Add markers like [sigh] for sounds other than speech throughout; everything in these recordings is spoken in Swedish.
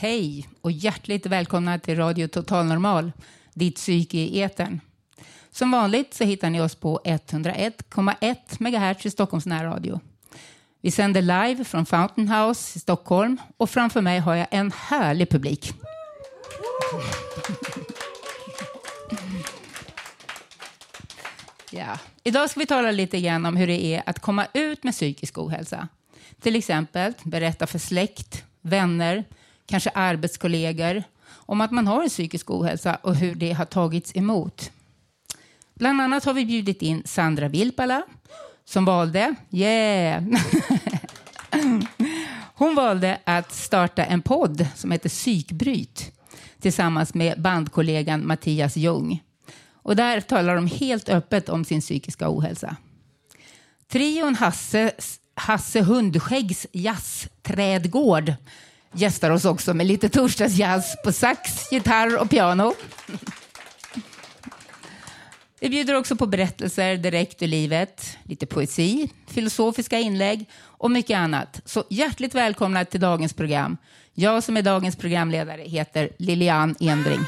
Hej och hjärtligt välkomna till Radio Total Normal, ditt psyke i etern. Som vanligt så hittar ni oss på 101,1 MHz i Stockholms närradio. Vi sänder live från Fountain House i Stockholm och framför mig har jag en härlig publik. Ja. Idag ska vi tala lite grann om hur det är att komma ut med psykisk ohälsa. Till exempel berätta för släkt, vänner, kanske arbetskollegor om att man har en psykisk ohälsa och hur det har tagits emot. Bland annat har vi bjudit in Sandra Vilpala som valde, yeah, [laughs] hon valde att starta en podd som heter Psykbryt tillsammans med bandkollegan Mattias Ljung. Och där talar de helt öppet om sin psykiska ohälsa. Trion Hasse, Hasse Hundskäggs jazzträdgård gästar oss också med lite torsdagsjazz på sax, gitarr och piano. Vi bjuder också på berättelser direkt ur livet, lite poesi, filosofiska inlägg och mycket annat. Så hjärtligt välkomna till dagens program. Jag som är dagens programledare heter Lilian Endring.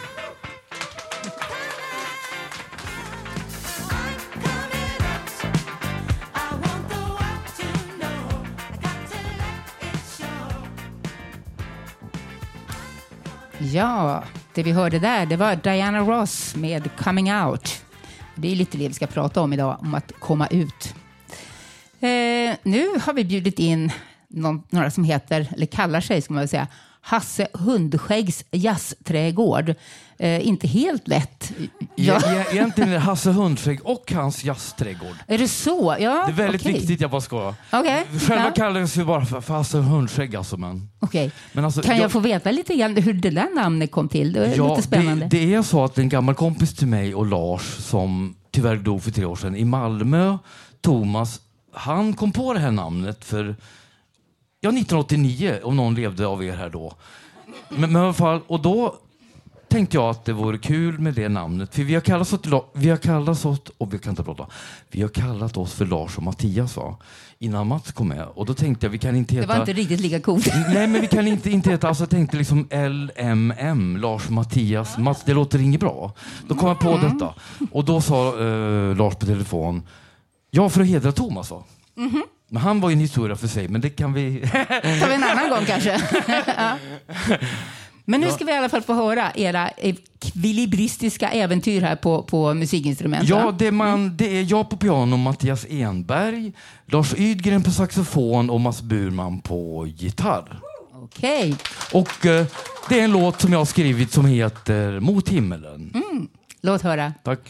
Ja, det vi hörde där, det var Diana Ross med Coming Out. Det är lite det vi ska prata om idag, om att komma ut. Eh, nu har vi bjudit in någon, några som heter, eller kallar sig, ska man väl säga, Hasse Hundskäggs jazzträdgård. Eh, inte helt lätt. Ja. Ja, egentligen är det Hasse Hundskägg och hans jazzträdgård. Är det så? Ja, Det är väldigt okej. viktigt, jag bara skojar. Okej, Själva ja. kallas vi bara för, för Hasse Hundskägg alltså. Men, Okej. men alltså, Kan jag, få veta lite grann hur det där namnet kom till? Det är Ja, lite spännande. Det, det är så att en gammal kompis till mig och Lars som tyvärr dog för tre år sedan i Malmö, Thomas, han kom på det här namnet för ja, 1989 om någon levde av er här då. Men, men i alla fall, och då tänkte jag att det vore kul med det namnet. För vi har kallat oss, La- vi har kallat oss, och vi kan inte prata, vi har kallat oss för Lars och Mattias va? Innan Mats kom med. Och då tänkte jag, vi kan inte det heta... var inte riktigt lika coolt. [laughs] Nej, men vi kan inte, inte heta, alltså jag tänkte liksom LMM, Lars Mattias Mats, det låter inget bra. Då kom jag på Mm. detta. Och då sa eh, Lars på telefon, ja för att hedra Thomas va? Mhm. Men han var ju en historia för sig, men det kan vi... tar vi en annan gång kanske. [laughs] [laughs] ja. Men nu ska vi i alla fall få höra era ekvilibristiska äventyr här på, på musikinstrument. ja, det, man, det är jag på piano, Mattias Enberg, Lars Ydgren på saxofon och Mats Burman på gitarr. Okej. Och eh, det är en låt som jag har skrivit som heter Mot himmelen. Mm. Låt höra. Tack.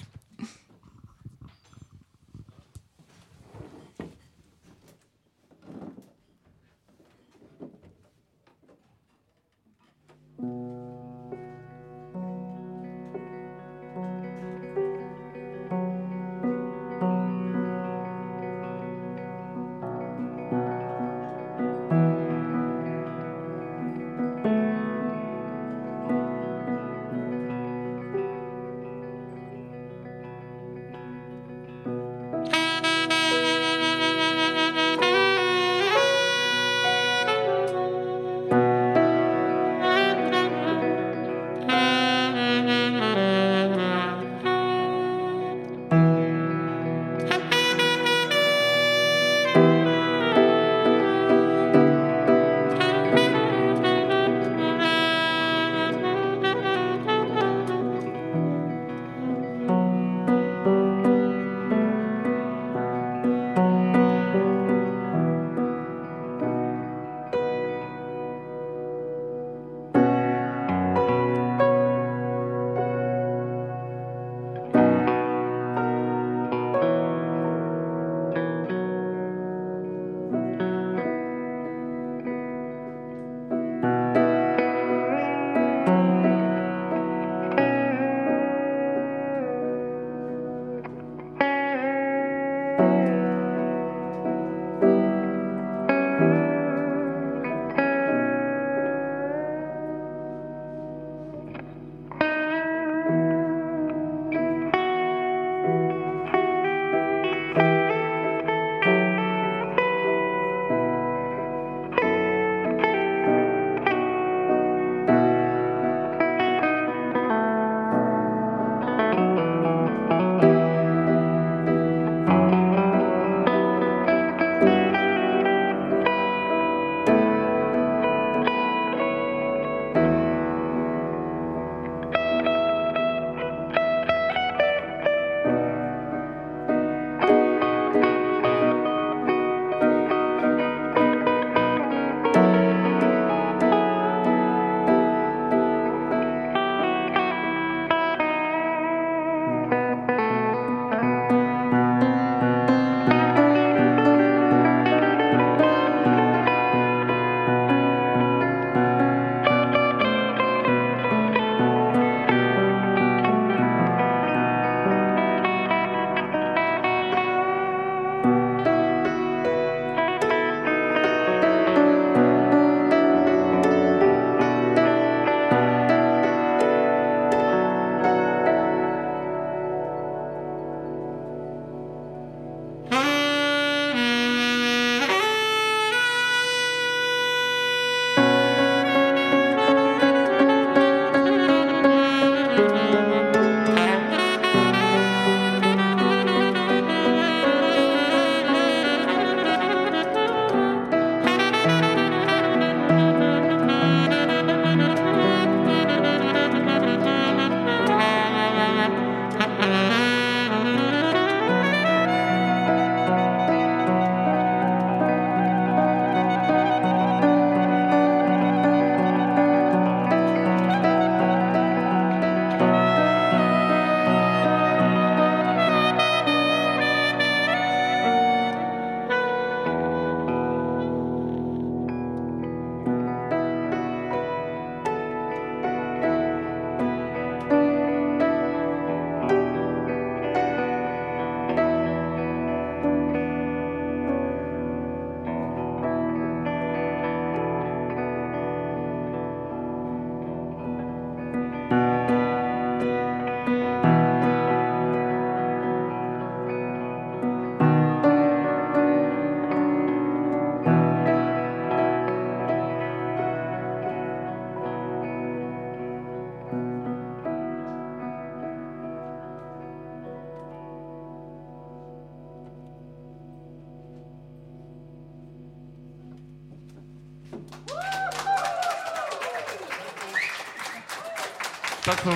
Tack för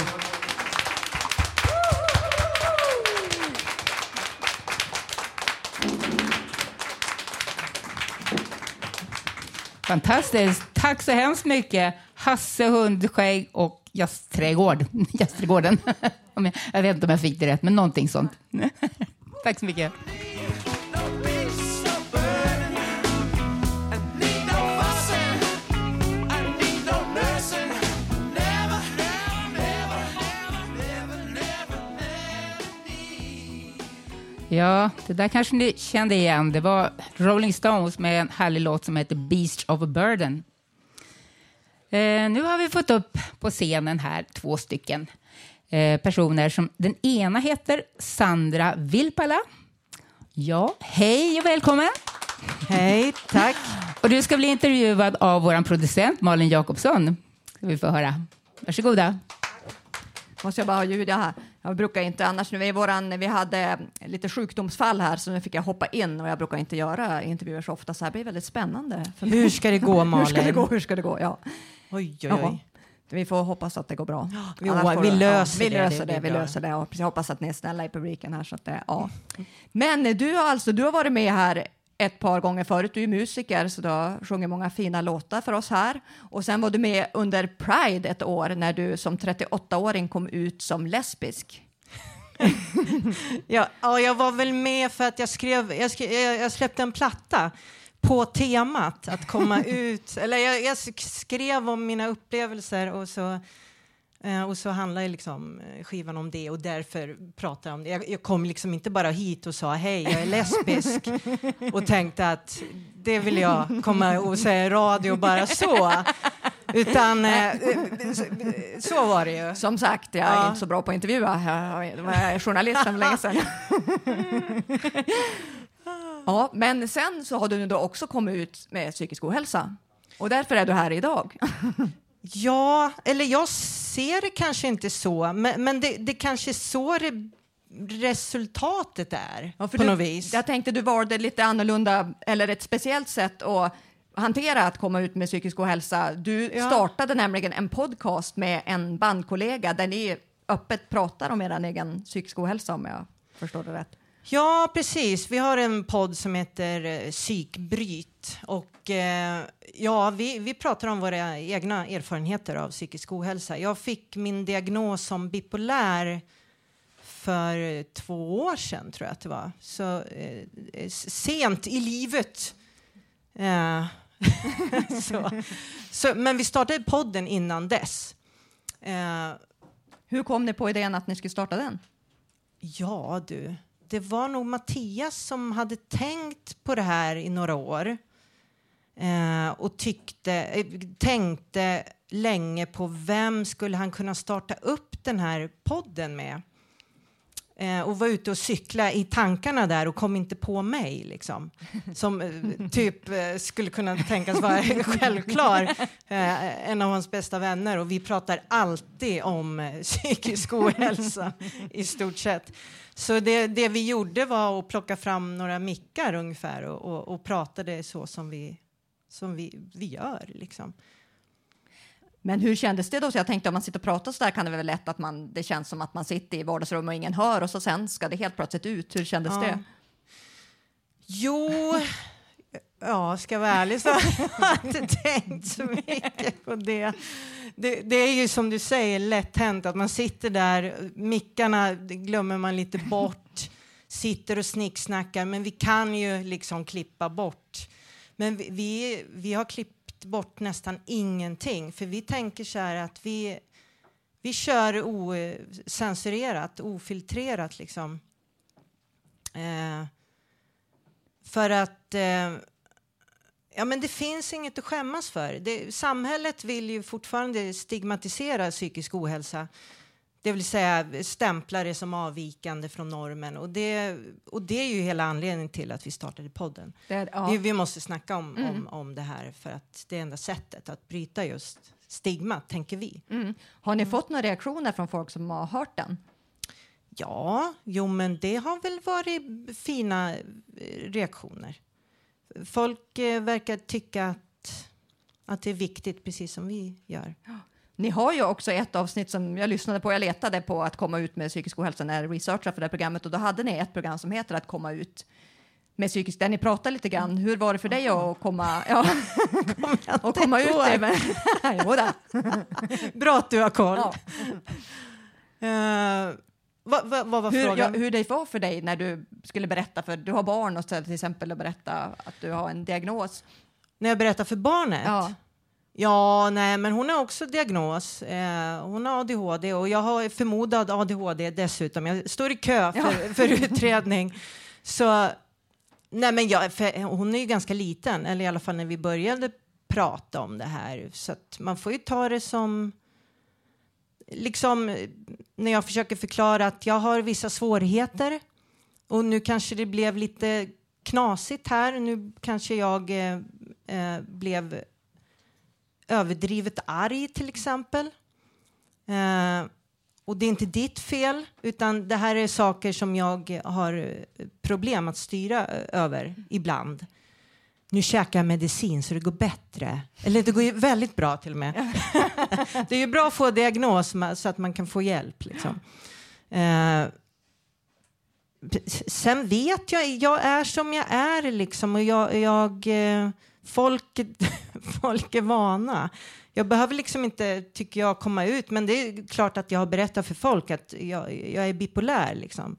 Fantastiskt. Tack så hemskt mycket. Hasse Hundskägg och Jazzträdgård. Jazzträdgården. [laughs] [laughs] jag vet inte om jag fick det rätt, men någonting sånt. [laughs] Tack så mycket. Ja, det där kanske ni kände igen. Det var Rolling Stones med en härlig låt som heter Beast of a Burden. Eh, nu har vi fått upp på scenen här två stycken eh, personer. som Den ena heter Sandra Vilpala. Ja, hej och välkommen! Hej, tack. Och du ska bli intervjuad av vår producent Malin Jakobsson. Ska vi få höra. Varsågoda. Måste jag bara ha ljud här. Jag brukar inte annars, nu är våran, vi hade lite sjukdomsfall här så nu fick jag hoppa in och jag brukar inte göra intervjuer så ofta så här blir väldigt spännande. Hur ska det gå Malin? [laughs] Hur ska det gå? Hur ska det gå? Ja. Oj, oj, oj. Vi får hoppas att det går bra. Jo, vi löser ja, vi det. Löser det, det vi löser det. Och jag hoppas att ni är snälla i publiken här. Så att det, ja. Men du har alltså, du har varit med här ett par gånger förut. Du är musiker så du har sjungit många fina låtar för oss här. Och sen var du med under Pride ett år när du som 38-åring kom ut som lesbisk. [laughs] ja, ja, jag var väl med för att jag skrev, jag, skrev, jag släppte en platta på temat att komma [laughs] ut. Eller jag, jag, skrev om mina upplevelser och så, eh, och så handlar liksom eh, skivan om det och därför pratar jag om det. Jag, jag kom liksom inte bara hit och sa hej, jag är lesbisk [laughs] och tänkte att det vill jag komma och säga i radio bara så. Utan eh, så var det ju. Som sagt, jag är ja. inte så bra på att intervjua. Jag var journalist för länge sedan. [laughs] ja, men sen så har du då också kommit ut med psykisk ohälsa och därför är du här idag. Ja, eller jag ser det kanske inte så, men, men det, det kanske är så det resultatet är ja, på du, något vis. Jag tänkte du valde lite annorlunda eller ett speciellt sätt att hantera att komma ut med psykisk ohälsa. Du ja. startade nämligen en podcast med en bandkollega där ni öppet pratar om er egen psykisk ohälsa om jag förstår det rätt. Ja, precis. Vi har en podd som heter eh, Psykbryt och eh, ja, vi, vi pratar om våra egna erfarenheter av psykisk ohälsa. Jag fick min diagnos som bipolär för två år sedan, tror jag att det var. Så eh, sent i livet. Eh, [laughs] så, så, men vi startade podden innan dess. Eh, Hur kom ni på idén att ni skulle starta den? Ja, du. Det var nog Mattias som hade tänkt på det här i några år eh, och tyckte, eh, tänkte länge på vem skulle han kunna starta upp den här podden med eh, och var ute och cykla i tankarna där och kom inte på mig liksom. [laughs] Som eh, typ eh, skulle kunna tänkas vara självklar. Eh, en av hans bästa vänner och vi pratar alltid om eh, psykisk ohälsa i stort sett. Så det, det, vi gjorde var att plocka fram några mickar ungefär och, och, och pratade så som vi, som vi, vi gör liksom. Men hur kändes det då? Så jag tänkte om man sitter och pratar så där kan det väl lätt att man, det känns som att man sitter i vardagsrummet och ingen hör och så sen ska det helt plötsligt ut. Hur kändes ja. det? Jo, ja, ska jag vara ärlig så har jag inte tänkt så mycket på det. det. Det är ju som du säger lätt hänt att man sitter där, mickarna glömmer man lite bort, sitter och snicksnackar, men vi kan ju liksom klippa bort. Men vi, vi, vi har bort nästan ingenting. För vi tänker så här att vi, vi kör ocensurerat, ofiltrerat liksom. Eh, för att eh, ja, men det finns inget att skämmas för. Det, samhället vill ju fortfarande stigmatisera psykisk ohälsa. Det vill säga stämpla det som avvikande från normen. Och det, och det är ju hela anledningen till att vi startade podden. Det, ja. vi, vi, måste snacka om, mm. om, om det här för att det är enda sättet att bryta just stigma, tänker vi. Mm. Har ni mm. fått några reaktioner från folk som har hört den? Ja, jo men det har väl varit fina eh, reaktioner. Folk eh, verkar tycka att, att det är viktigt, precis som vi gör. Ni har ju också ett avsnitt som jag lyssnade på, jag letade på att komma ut med psykisk ohälsa när jag researchade för det programmet och då hade ni ett program som heter att komma ut med psykisk, där ni pratar lite grann. Hur var det för dig att komma, ja, [laughs] och komma ut? [laughs] Då. [laughs] Bra att du har koll. Ja. Eh, vad, vad, vad var Hur, ja, frågan? hur det var för dig när du skulle berätta, för du har barn och till exempel och berätta att du har en diagnos. När jag berättar för barnet? Ja. Ja, nej, men hon har också diagnos. Eh, hon har ADHD och jag har förmodad ADHD dessutom. Jag står i kö för, för utredning. Så, nej, men jag, hon är ju ganska liten, eller i alla fall när vi började prata om det här. Så man får ju ta det som... Liksom när jag försöker förklara att jag har vissa svårigheter och nu kanske det blev lite knasigt här. Nu kanske jag eh, eh, blev överdrivet arg till exempel. Eh, och det är inte ditt fel, utan det här är saker som jag har eh, problem att styra eh, över ibland. Nu käkar jag medicin så det går bättre. Eller det går ju väldigt bra till och med. [laughs] det är ju bra att få diagnos så att man kan få hjälp. Liksom. Eh, sen vet jag, jag är som jag är liksom och jag, jag eh, folk, [laughs] folk är vana. Jag behöver liksom inte, tycker jag, komma ut, men det är klart att jag har berättat för folk att jag, jag är bipolär liksom.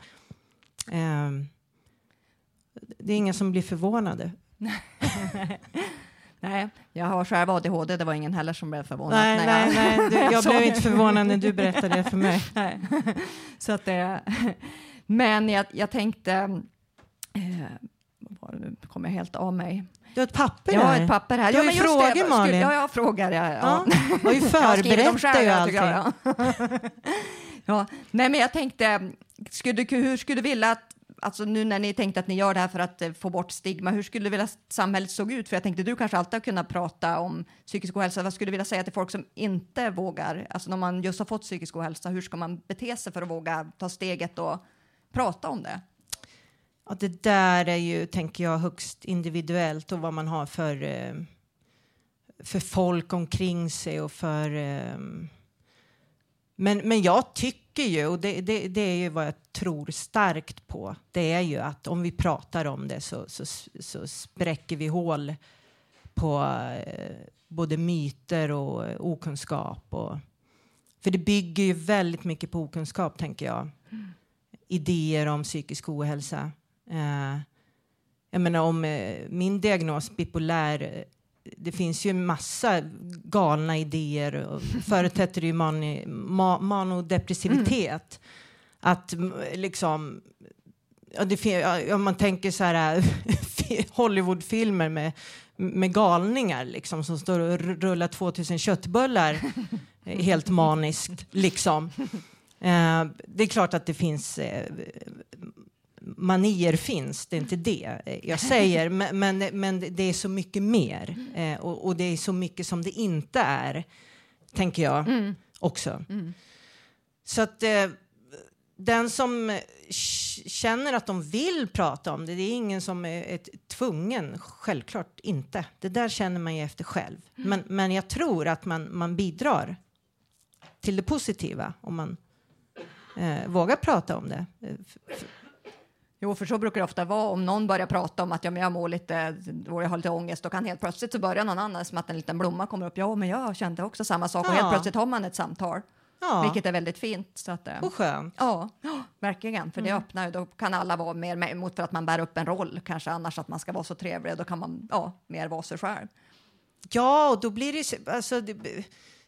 Eh, det är ingen som blir förvånade. [laughs] Nej, jag har själv ADHD, det var ingen heller som blev förvånad. Nej, när nej, jag- nej. Du, [laughs] jag blev inte förvånad när du berättade det för mig. Nej. Så att det, men jag, jag tänkte, eh, nu kommer jag helt av mig. Du har ett papper Jag har där. ett papper här. Du har ju men just frågor, det, jag Malin. Ja, jag frågar. Ja, ja. Ja, ju [laughs] Jag har dem förberett ju jag allting. jag. [laughs] ja. Nej, men jag tänkte, skulle, du- hur skulle du vilja att Alltså nu när ni tänkte att ni gör det här för att eh, få bort stigma, hur skulle du vilja att samhället såg ut? För jag tänkte du kanske alltid har kunnat prata om psykisk ohälsa. Vad skulle du vilja säga till folk som inte vågar? Alltså när man just har fått psykisk ohälsa, hur ska man bete sig för att våga ta steget och prata om det? Ja, det där är ju, tänker jag, högst individuellt och vad man har för, eh, för folk omkring sig och för... Eh, men, men jag tycker ju, och det, det, det är ju vad jag tror starkt på, det är ju att om vi pratar om det så, så, så spräcker vi hål på eh, både myter och okunskap. Och, för det bygger ju väldigt mycket på okunskap, tänker jag. Idéer om psykisk ohälsa. Eh, jag menar om eh, min diagnos bipolär, eh, det finns ju massa galna idéer. och [laughs] Förutsätter ju mani, ma, manodepressivitet. Att mm, liksom, ja, det, ja, om man tänker så här [laughs] Hollywoodfilmer med, med galningar liksom, som står och rullar 2000 köttbullar [laughs] helt maniskt. Liksom. Eh, det är klart att det finns eh, manier finns, det är inte det jag säger, men, men, men det är så mycket mer eh, och, och det är så mycket som det inte är, tänker jag också. Så att eh, den som känner att de vill prata om det, det är ingen som är, är tvungen, självklart inte. Det där känner man ju efter själv. Men, men jag tror att man, man bidrar till det positiva om man eh, vågar prata om det. Eh, f- Jo, för så brukar det ofta vara om någon börjar prata om att ja, men jag mår lite, och jag har lite ångest, och kan helt plötsligt så börjar någon annan som att en liten blomma kommer upp. Ja, men jag kände också samma sak och Ja. helt plötsligt har man ett samtal, Ja, vilket är väldigt fint. Så att, eh, och skönt. ja, [gasps] verkligen, för det öppnar ju, då kan alla vara mer emot för att man bär upp en roll, kanske annars att man ska vara så trevlig, då kan man ja, mer vara sig själv. Ja, och då blir det... så- Alltså, det,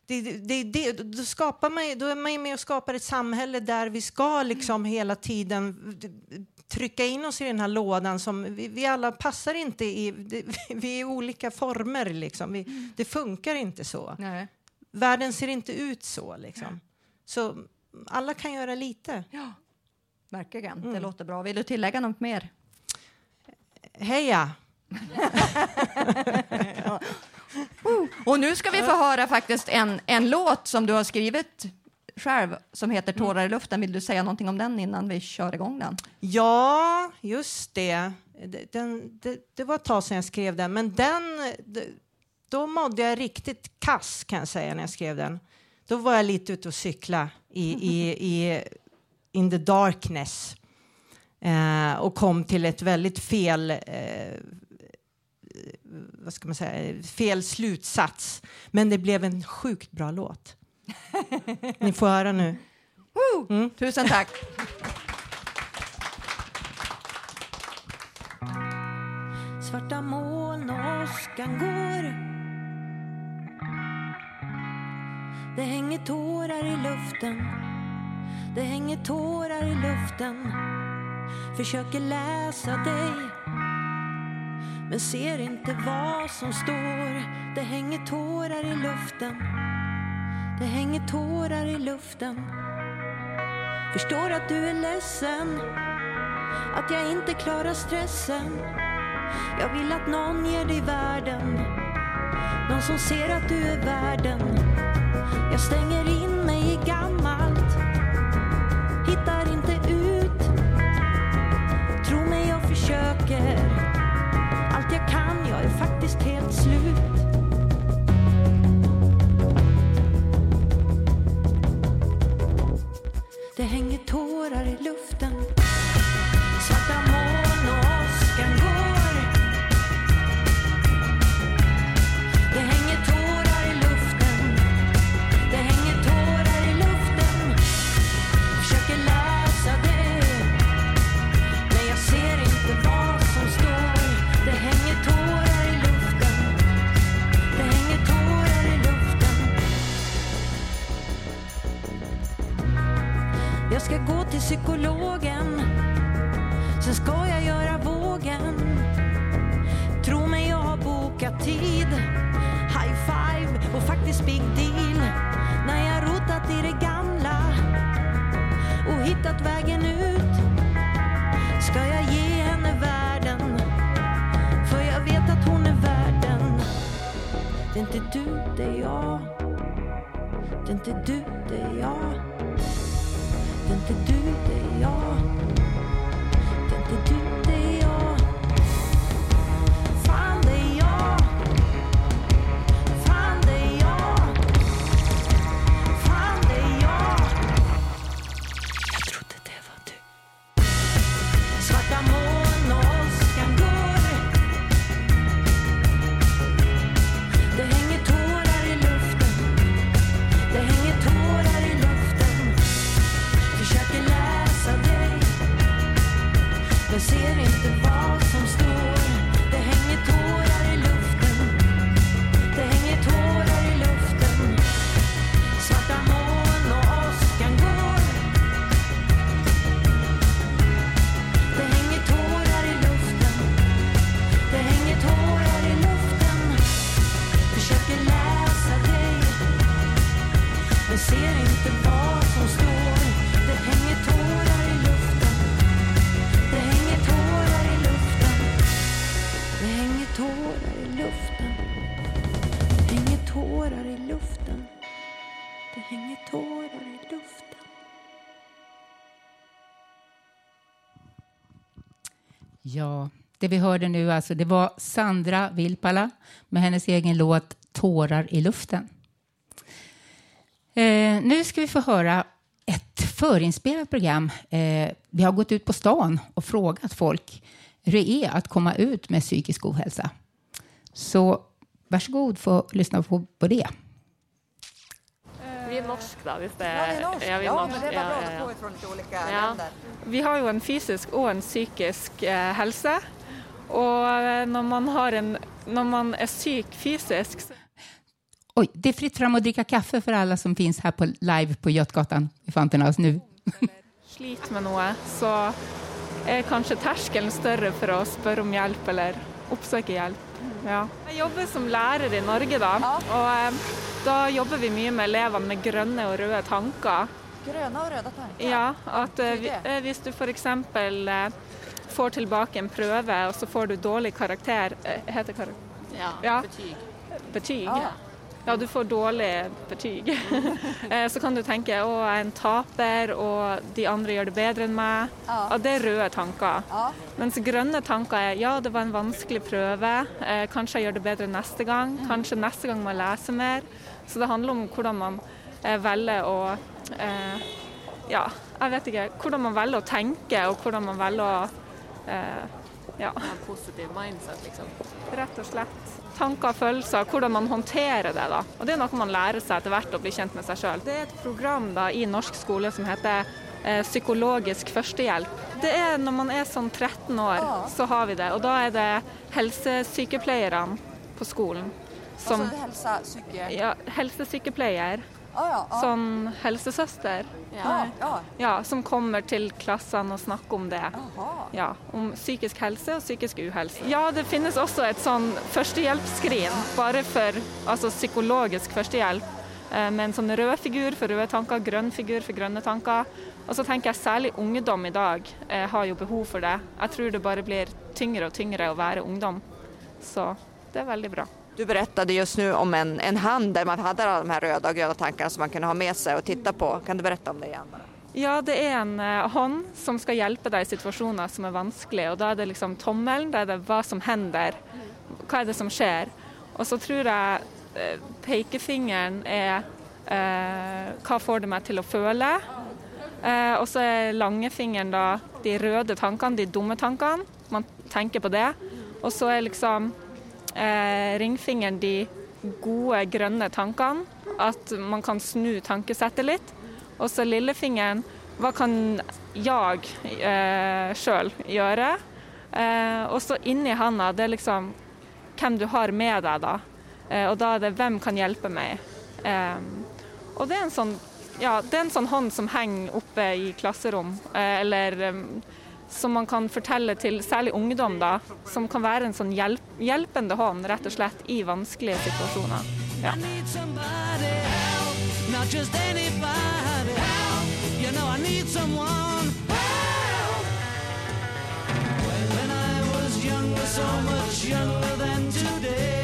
det, det, det, då, skapar man, då är man ju med och skapar ett samhälle där vi ska liksom hela tiden trycka in oss i den här lådan som vi, vi alla passar inte i. [laughs] Vi är i olika former liksom. Vi, det funkar inte så. Nej. Världen ser inte ut så liksom. Så alla kan göra lite. Ja, verkligen. Det låter bra. Vill du tillägga något mer? Heja! [laughs] [laughs] Och nu ska vi få höra faktiskt en, en låt som du har skrivit själv som heter Tårar i luften. Vill du säga någonting om den innan vi kör igång den? Ja, just det. Det- Den, det, det var ett tag sedan jag skrev den, men den, då mådde jag riktigt kass kan jag säga när jag skrev den. Då var jag lite ute och cykla i, i, i in the darkness eh, och kom till ett väldigt fel eh, vad ska man säga, fel slutsats. Men det blev en sjukt bra låt. [laughs] Ni får höra nu. Mm. Tusen tack. Svarta moln och åskan går Det hänger tårar i luften Det hänger tårar i luften Försöker läsa dig men ser inte vad som står. Det hänger tårar i luften. Det hänger tårar i luften. Förstår att du är ledsen. Att jag inte klarar stressen. Jag vill att någon ger dig världen. Någon som ser att du är värden Jag stänger in mig i gammalt jag kan, jag är faktiskt helt slut. Det hänger tårar i luften. Till psykologen. Sen ska jag göra vågen. Tro mig, jag har bokat tid. High five och faktiskt big deal. När jag rotat i det gamla och hittat vägen ut ska jag ge henne världen. För jag vet att hon är värden Det är inte du, det är jag. Det är inte du, det är jag inte du, det är jag. Det vi hörde nu alltså, det var Sandra Vilpala med hennes egen låt Tårar i luften. Eh, nu ska vi få höra ett förinspelat program. Eh, vi har gått ut på stan och frågat folk hur det är att komma ut med psykisk ohälsa. Så varsågod för att lyssna på, på det. Vi är norsk da, hvis det Ja, det är norskt. Ja, vi, är Ja, norsk. men det var Ja, bra ja, att ja. få ifrån lite olika Ja. länder. Vi har jo en fysisk og en psykisk eh, helse. Og eh, når man, har en, når man er syk fysisk, så Oj, det är fritt fram att dricka kaffe för alla som finns här på live på Götgatan i Fantenas nu. sliter med noe, så er kanskje terskelen større for å spørre om hjelp eller oppsøke hjelp. Ja. Jeg jobber som lærer i Norge, da. Og eh, da jobber vi mye med elevene med grønne og røde tanker. Gröna och röda tankar. Ja, at Hur vi- det? eh, du f.eks. Eh, får tilbake en prøve, og så får du dårlig karakter eh, Heter karakter? Ja. Betyg. Betyg. Ja. Ja, du får dårlig betyg. [laughs] Eh, så kan du tenke å, jeg er en taper, og de andre gjør det bedre enn meg. Ja. Ja, det er røde tanker. Ja. Mens grønne tanker er ja, det var en vanskelig prøve, eh, kanskje jeg gjør det bedre neste gang, kanskje neste gang må jeg lese mer. Så det handler om hvordan man eh, å eh, Ja, jeg vet ikke. Hvordan man velger å tenke, og hvordan man å eh, Ja. En positiv mindset, liksom. Rett og slett. Tanker og følelser, hvordan man håndterer det. da. Og Det er noe man lærer seg etter hvert å bli kjent med seg sjøl. Det er et program da i norsk skole som heter eh, psykologisk førstehjelp. Det er når man er sånn 13 år, så har vi det. Og da er det helsesykepleierne på skolen som Altså, psyke... ja, Helsesykepleier, Ja, ja, ja. Sånn helsesøster, ja, som kommer til klassene og snakker om det. Ja, om psykisk helse og psykisk uhelse. Ja, det finnes også et sånn førstehjelpsskrin, bare for altså, psykologisk førstehjelp, eh, med en sånn rød figur for røde tanker, grønn figur for grønne tanker. Og så tenker jeg særlig ungdom i dag eh, har jo behov for det. Jeg tror det bare blir tyngre och tyngre att vara ungdom. Så det är väldigt bra. Du berättade just nu om en, en hand där man hade alla de här röda och gröna tankarna som man kunde ha med sig och titta på. Kan du berätta om det igen? bara? Ja, det är en eh, hand som ska hjälpa dig i situationer som är vanskliga och då är det liksom tommelen, där er det vad som händer, vad är det som sker? Och så tror jag eh, är, eh, vad får det mig till att känna? Eh, och så är langefingeren då de röda tankarna, de dumma tankarna, Man tänker på det. Och så är liksom eh, ringfingeren de gode, grønne tankene. At man kan snu tankesettet litt. Og så lillefingeren, hva kan jeg eh, sjøl gjøre? Eh, og så inni handa, det er liksom hvem du har med deg da. Eh, og da er det hvem kan hjelpe meg. Eh, og det er en sånn ja, det er en sånn hånd som henger oppe i klasserom, eh, eller eh, som man kan fortelle til særlig ungdom, da, som kan være en sånn hjelp, hjelpende hånd rett og slett i vanskelige situasjoner. Ja. So much younger than today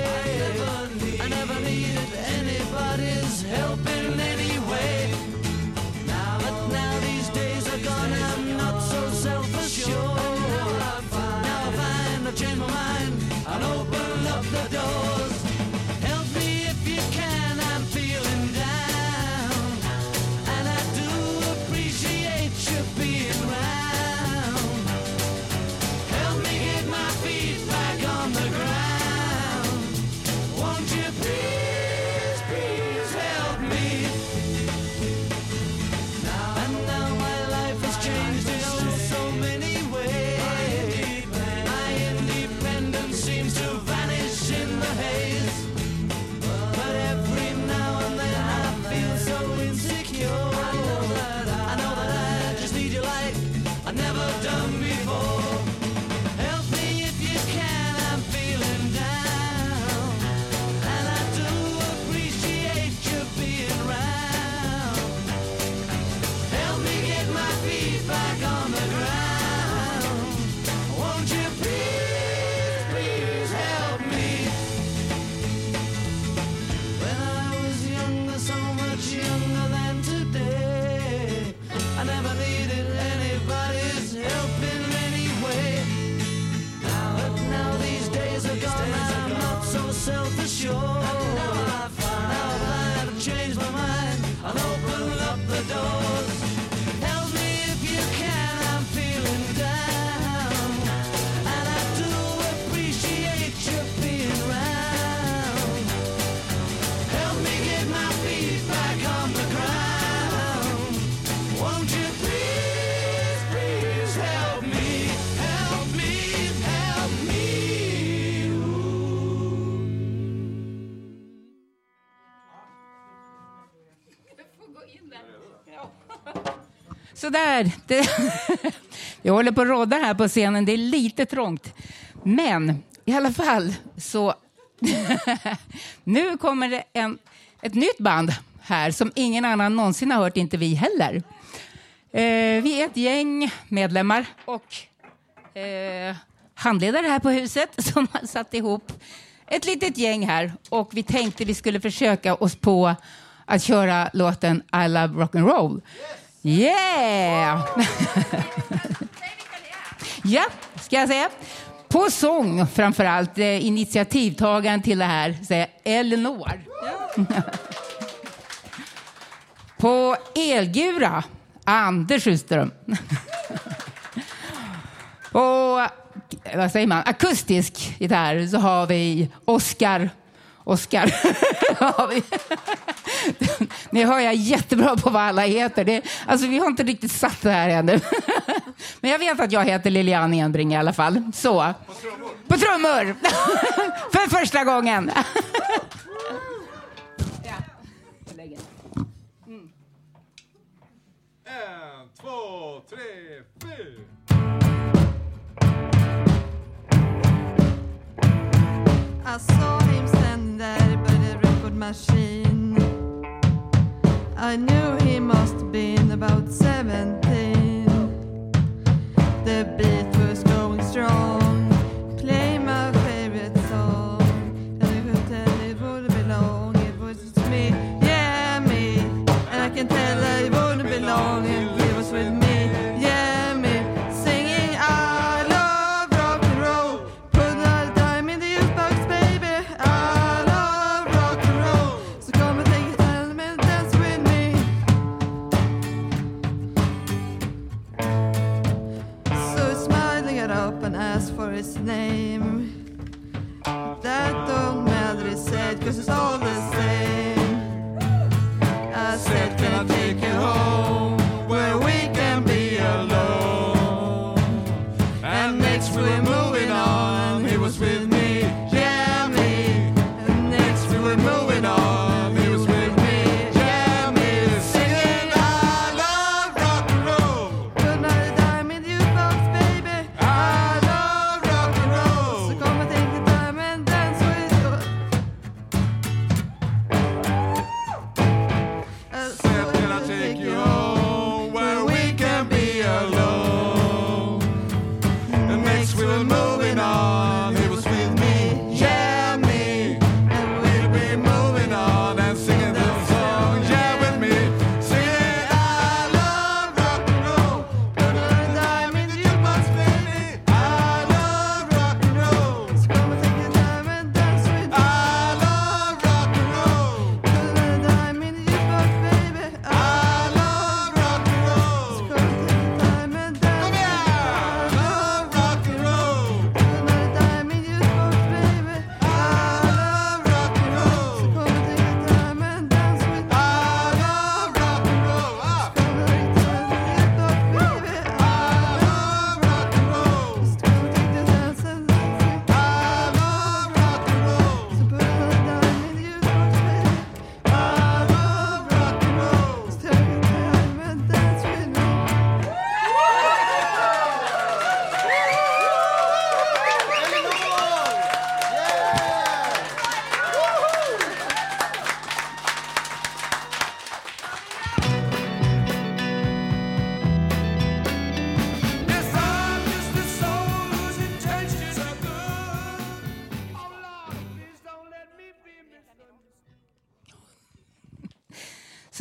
I'll open up the door. Sådär. Det, [laughs] jag håller på att rodda här på scenen. Det är lite trångt. Men i alla fall så... [laughs] nu kommer det en, ett nytt band här som ingen annan någonsin har hört, inte vi heller. Eh, vi är ett gäng medlemmar och eh, handledare här på huset [laughs] som har satt ihop ett litet gäng här och vi tänkte vi skulle försöka oss på att köra låten I love rock'n'roll. Yeah! ja, ska jag säga. På sång framför allt, eh, initiativtagaren till det här, säger Elinor. [laughs] På elgura, Anders Sjöström. [laughs] På vad säger man, akustisk gitarr så har vi Oskar. Oskar. [laughs] [laughs] Ni hör jag jättebra på vad alla heter. Det, alltså, vi har inte riktigt satt det här ännu. [laughs] Men jag vet att jag heter Lilian Enbring i alla fall. Så. På trummor. På trummor! För första gången. En, två, tre, fyra. I saw him there by the record machine. I knew he must have been about 17. The beat was going strong.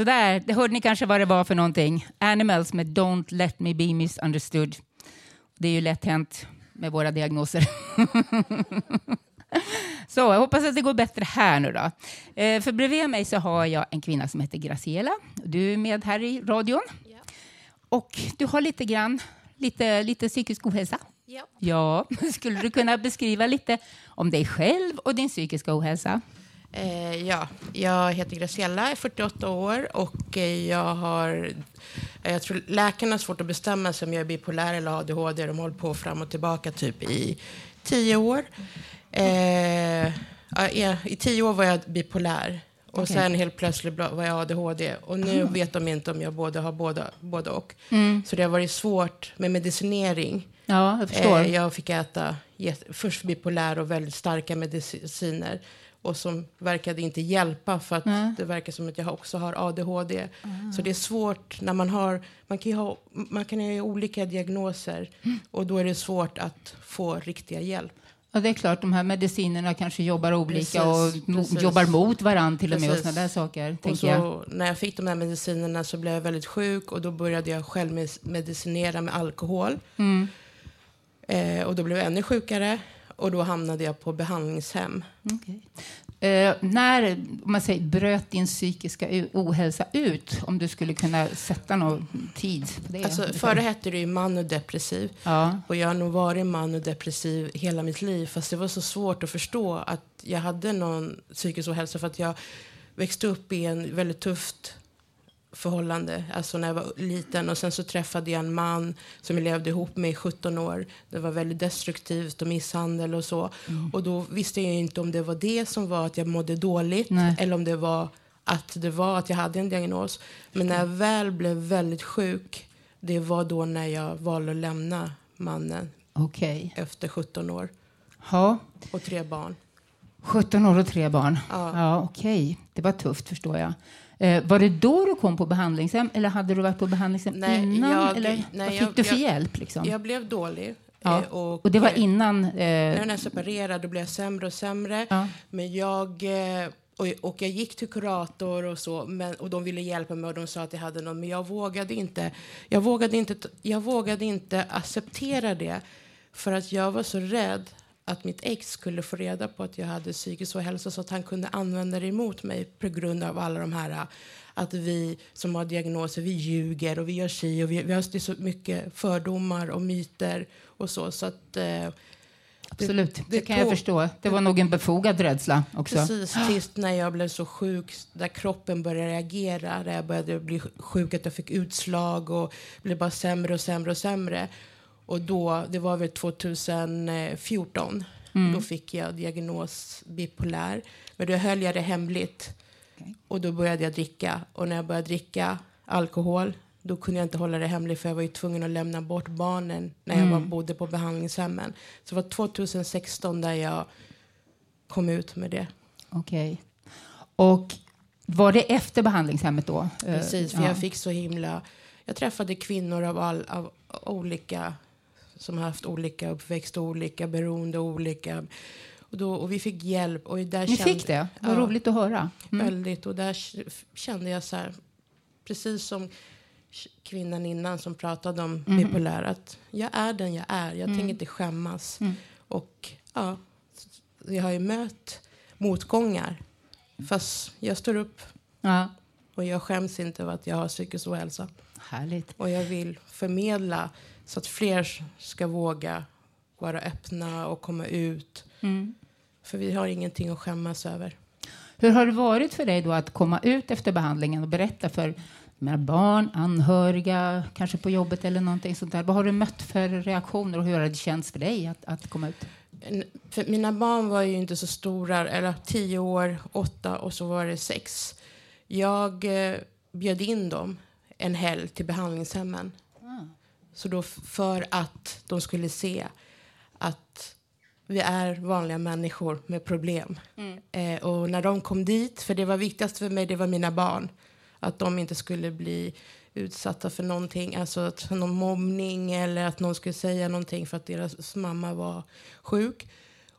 Sådär, det hörde ni kanske vad det var för någonting. Animals med Don't let me be misunderstood. Det är ju lätt hänt med våra diagnoser. [laughs] så jag hoppas att det går bättre här nu då. Eh, för bredvid mig så har jag en kvinna som heter Graciela. Du är med här i radion. Och du har lite grann, lite, lite psykisk ohälsa. Ja. Ja, [laughs] skulle du kunna beskriva lite om dig själv och din psykiska ohälsa? Eh, ja, jag heter Graciella, är 48 år och eh, jag har... eh, Jag tror läkarna har svårt att bestämma sig om jag är bipolär eller ADHD. De hållit på fram och tillbaka typ i tio år. Eh, ja, i- I tio år var jag bipolär. Och Okej. sen helt plötsligt var jag ADHD. Och nu vet de inte om jag både har båda, både och. Mm. Så det har varit svårt med medicinering. Ja, jag förstår. Eh, jag fick äta först bipolär och väldigt starka mediciner. Och som verkade inte hjälpa för att Nej. det verkar som att jag också har ADHD. Så det är svårt när man har, man kan ju ha, man kan ju ha olika diagnoser. Och då är det svårt att få riktiga hjälp. Ja, det är klart, de här medicinerna kanske jobbar olika Precis, och precis. jobbar mot varandra till och med och Precis. sådana där saker. Och Tänker jag. så, när jag fick de här medicinerna så blev jag väldigt sjuk och då började jag självmedicinera med alkohol. Mm. Eh, och då blev jag ännu sjukare och då hamnade jag på behandlingshem. Okej. Eh, när om man säger, bröt din psykiska ohälsa ut? Om du skulle kunna sätta någon tid på det? Alltså, förr hette det ju manodepressiv. Ja. Och jag har nog varit manodepressiv hela mitt liv. Fast det var så svårt att förstå att jag hade någon psykisk ohälsa. För att jag växte upp i en väldigt tufft förhållande. Alltså när jag var liten. Och sen så träffade jag en man som jag levde ihop med i 17 år. Det var väldigt destruktivt och misshandel och så. Och då visste jag inte om det var det som var att jag mådde dåligt. Nej. Eller om det var att det var att jag hade en diagnos. Men när jag väl blev väldigt sjuk. Det var då när jag valde att lämna mannen Okej. efter 17 år Ja. och tre barn. 17 år och tre barn. Ja. Ja, Okej, det var tufft förstår jag. Eh, var det då du kom på behandlingshem eller hade du varit på behandlingshem Nej, innan? jag- eller nej, vad fick jag- du för jag- hjälp? Liksom? Jag blev dålig. ja. eh, och, och det var eh, innan? När Eh, jag separerade blev jag sämre och sämre. Ja. Men jag, eh, och, och jag gick till kurator och så. Men, och de ville hjälpa mig och de sa att jag hade någon. Men jag vågade inte. Jag vågade inte, jag vågade inte acceptera det. För att jag var så rädd att mitt ex skulle få reda på att jag hade psykisk ohälsa så att han kunde använda det emot mig på grund av alla de här att vi som har diagnoser, vi ljuger och vi gör si och vi, vi har så mycket fördomar och myter och så. så att, eh, absolut, det, det kan jag tog- förstå. Det var nog en befogad rädsla också. Precis, tills när jag blev så sjuk, där kroppen började reagera, där jag började bli sjuk, att jag fick utslag och blev bara sämre och sämre och sämre. Och då, det var väl 2014, Mm. då fick jag diagnos bipolär. Men då höll jag det hemligt. Okej. Och då började jag dricka. Och när jag började dricka alkohol, då kunde jag inte hålla det hemligt för jag var ju tvungen att lämna bort barnen när jag Mm. var, bodde på behandlingshemmen. Så det var 2016 där jag kom ut med det. Okej. Och var det efter behandlingshemmet då? Eh, Precis, för ja. jag fick så himla... Jag träffade kvinnor av, all, av olika som har haft olika uppväxt, och olika beroende, och olika... Och, då, och vi fick hjälp. Och där Ni kände, fick det? Vad Ja. roligt att höra. Mm. Väldigt. Och där kände jag så här, precis som kvinnan innan som pratade om Mm. bipolär, att jag är den jag är. Jag tänker inte skämmas. Mm. Och ja, jag har ju mött motgångar. Fast jag står upp Ja. och jag skäms inte över att jag har psykisk ohälsa. Härligt. Och jag vill förmedla så att fler ska våga vara öppna och komma ut. Mm. För vi har ingenting att skämmas över. Hur har det varit för dig då att komma ut efter behandlingen och berätta för mina barn, anhöriga, kanske på jobbet eller någonting sånt där? Vad har du mött för reaktioner och hur har det känts för dig att, att komma ut? För mina barn var ju inte så stora, eller tio år, åtta och så var det sex. Jag eh, bjöd in dem en helg till behandlingshemmen. Så då för att de skulle se att vi är vanliga människor med problem. Eh, och när de kom dit, för det var viktigast för mig, det var mina barn. Att de inte skulle bli utsatta för någonting, alltså att någon mobbning eller att någon skulle säga någonting för att deras mamma var sjuk.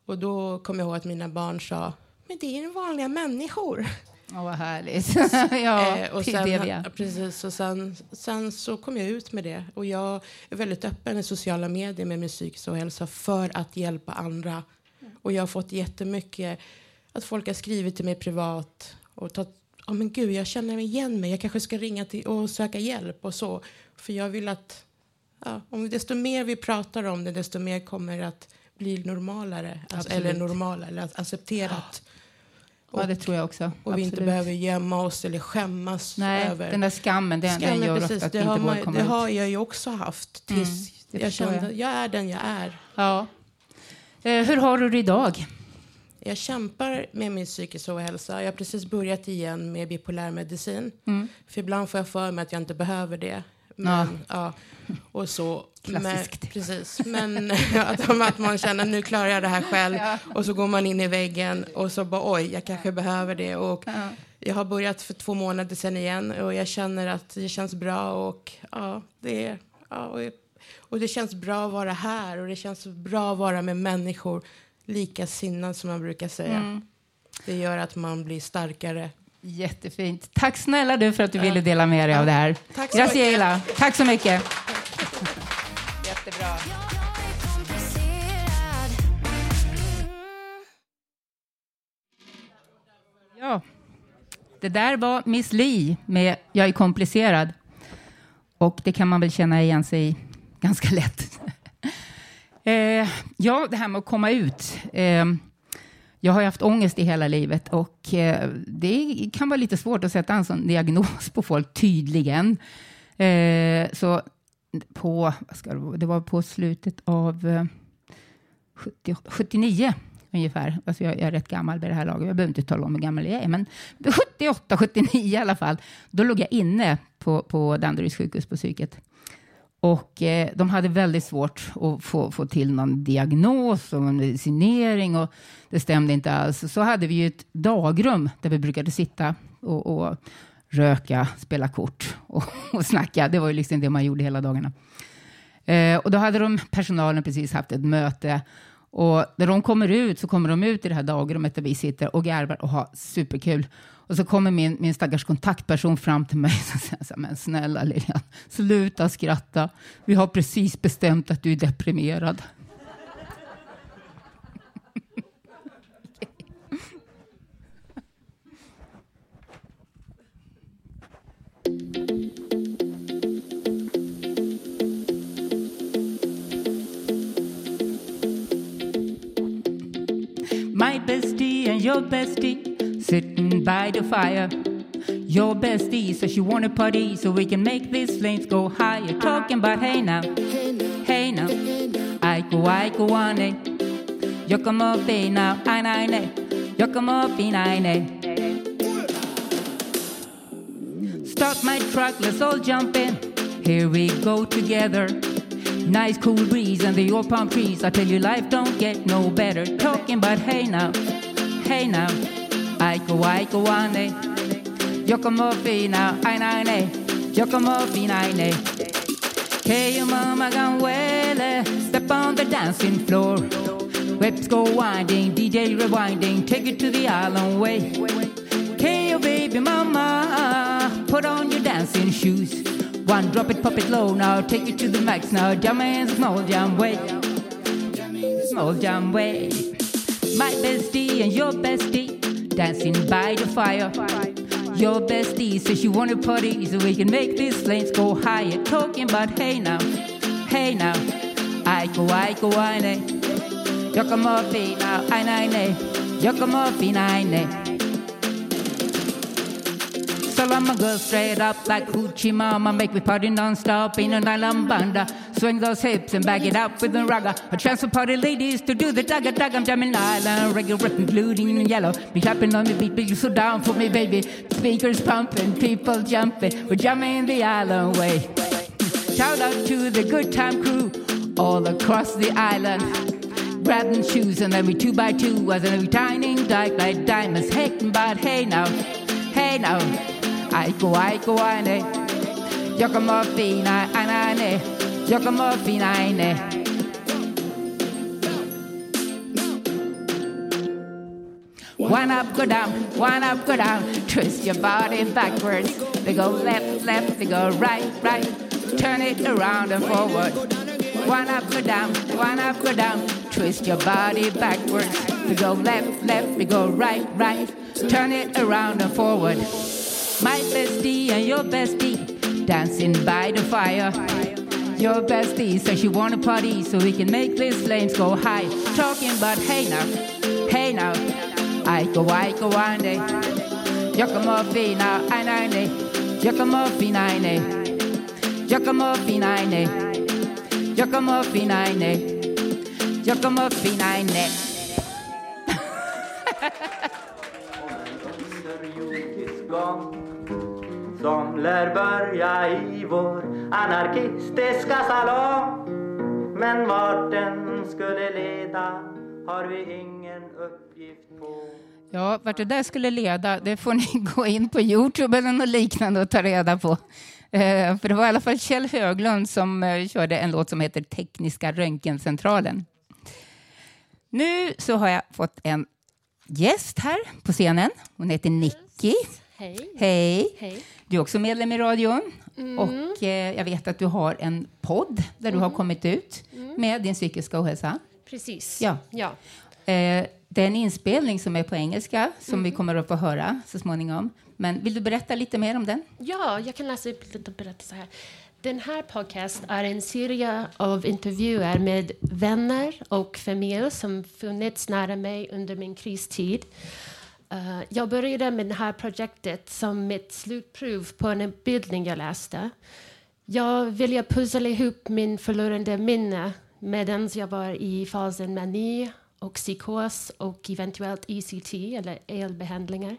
Och då kom jag ihåg att mina barn sa, men det är vanliga människor. Ja, vad härligt. [laughs] ja, Eh, och sen, det. Precis, och sen, sen så kom jag ut med det. Och jag är väldigt öppen i sociala medier med min psykiska ohälsa för att hjälpa andra. Och jag har fått jättemycket att folk har skrivit till mig privat och tagit Ja men gud, jag känner igen mig. Jag kanske ska ringa till och söka hjälp och så. För jag vill att... Ja, om desto mer vi pratar om det, desto mer kommer det att bli normalare. Alltså, eller normala, eller accepterat. Ja, det tror jag också. Och vi inte behöver gömma oss eller skämmas Nej, över. den där skammen, den, den Skammen, gör precis, ofta att det inte vågar komma det ut. har jag ju också haft tills Mm, jag kände jag. jag är den jag är. Ja. Eh, hur har du det idag? Jag kämpar med min psykiska ohälsa. Jag har precis börjat igen med bipolär medicin. Mm. För ibland får jag för mig att jag inte behöver det. Men, ja. och så. Klassiskt. Men, precis. Men [laughs] att, att man känner nu klarar jag det här själv. Och så går man in i väggen och så bara oj, jag kanske behöver det. Och Ja. Jag har börjat för två månader sedan igen och jag känner att det känns bra. Och, ja, det, är- ja, och, och det känns bra att vara här och det känns bra att vara med människor likasinnade som man brukar säga. Mm. Det gör att man blir starkare. Jättefint. Tack snälla du för att du Ja. ville dela med dig av det här. Tack så Graciela, mycket. tack så mycket. Jättebra. Det där var Miss Li med Jag är komplicerad. Och det kan man väl känna igen sig i ganska lätt. [laughs] eh, ja, det här med att komma ut. Eh, jag har ju haft ångest i hela livet och eh, det kan vara lite svårt att sätta en sån diagnos på folk tydligen. Eh, så på, vad ska det, det var på slutet av eh, 70, 79 ungefär. Alltså jag, jag är rätt gammal vid det här laget. Jag behöver inte tala om hur gammal jag är, men 78, 79 i alla fall. Då låg jag inne på, på Danderyds sjukhus på psyket. Och eh, de hade väldigt svårt att få, få till någon diagnos och en medicinering och det stämde inte alls. Så hade vi ju ett dagrum där vi brukade sitta och, och röka, spela kort och, [laughs] och snacka. Det var ju liksom det man gjorde hela dagarna. Eh, och då hade de, personalen precis haft ett möte och när de kommer ut så kommer de ut i det här dagrummet där vi sitter och garvar och har superkul. Och så kommer min, min stackars kontaktperson fram till mig och säger så här, men snälla Lilian, sluta skratta. Vi har precis bestämt att du är deprimerad. Bestie and your bestie sitting by the fire. Your bestie says she wanna party so we can make these flames go higher. Talking about hey now, hey now, I go, I go on it. Jag kommer upp i now, I upp i nej nej. Start my truck, let's all jump in. Here we go together. Nice cool breeze and the old palm trees. I tell you, life don't get no better. Talking about hey now, hey now. Now, I nej nej. Jag kommer upp i nej nej. Hey, your mama gone well, eh, step on the dancing floor. Whips go winding, DJ rewinding, take it to the island way. Hey, your baby mama, put on your dancing shoes. One, drop it, pop it low now, take it to the max now. Jam in the small jam way. Small jam way. My bestie and your bestie dancing by the fire. Your bestie says she wanna party so we can make these flames go higher. Talking about hey now, hey now. I go, I go, I nay. Jag kommer upp i now, I. Jag kommer upp i nej nej. I'ma go straight up like Hoochie Mama, make me party non-stop in an island banda. Swing those hips and back it up with a ragga. A chance for party ladies to do the dagga dagga. I'm jamming island, reggae, rip including in yellow. Be tapping on the beat, but you so down for me, baby. Speakers pumping, people jumping. We're jamming the island way. Shout out to the good time crew all across the island. Grabbing shoes and then we two by two as a shining dark like diamonds. Hey, but hey now, hey now. I go, I go, I ne. Jag kommer upp i nej, nej, nej, nej. Jag kommer upp i nej, nej. One up, go down, one up, go down. Twist your body backwards. They go left, left, they go right, right. Turn it around and forward. One up, go down, one up, go down. Twist your body backwards. We go left, left, we go right, right. Turn it around and forward. My bestie and your bestie dancing by the fire. Your bestie says she wanna party so we can make these flames go high. Talking about hey now, hey now. I go, I go, I day. Jag kommer upp i now, I nej nej. Jag kommer upp i nej nej. Jag kommer upp i nej nej. Jag kommer upp i nej nej. Jag kommer upp i nej nej. underjordisk gång som lär börja i vår anarkistiska salong. Men vart den skulle leda har vi ingen uppgift på. Ja, vart det där skulle leda, det får ni [laughs] gå in på Youtube eller något liknande och ta reda på. Eh, för det var i alla fall Kjell Höglund som eh, körde en låt som heter Tekniska röntgencentralen. Nu så har jag fått en gäst här på scenen. Hon heter Nicky. Hej. Hej. Hej. Du är också medlem i radion. Mm. Och eh, jag vet att du har en podd där du har kommit ut Mm. med din psykiska ohälsa. Precis. Ja. ja. Eh, det är en inspelning som är på engelska som Mm. vi kommer att få höra så småningom. Men vill du berätta lite mer om den? Ja, jag kan läsa upp lite berättelser här. Den här podcast är en serie av intervjuer med vänner och familj som funnits nära mig under min kristid. Uh, jag började med det här projektet som mitt slutprov på en utbildning jag läste. Jag ville pussla ihop min förlorade minne medan jag var i fasen mani och psykos och eventuellt ECT, eller elbehandlingar.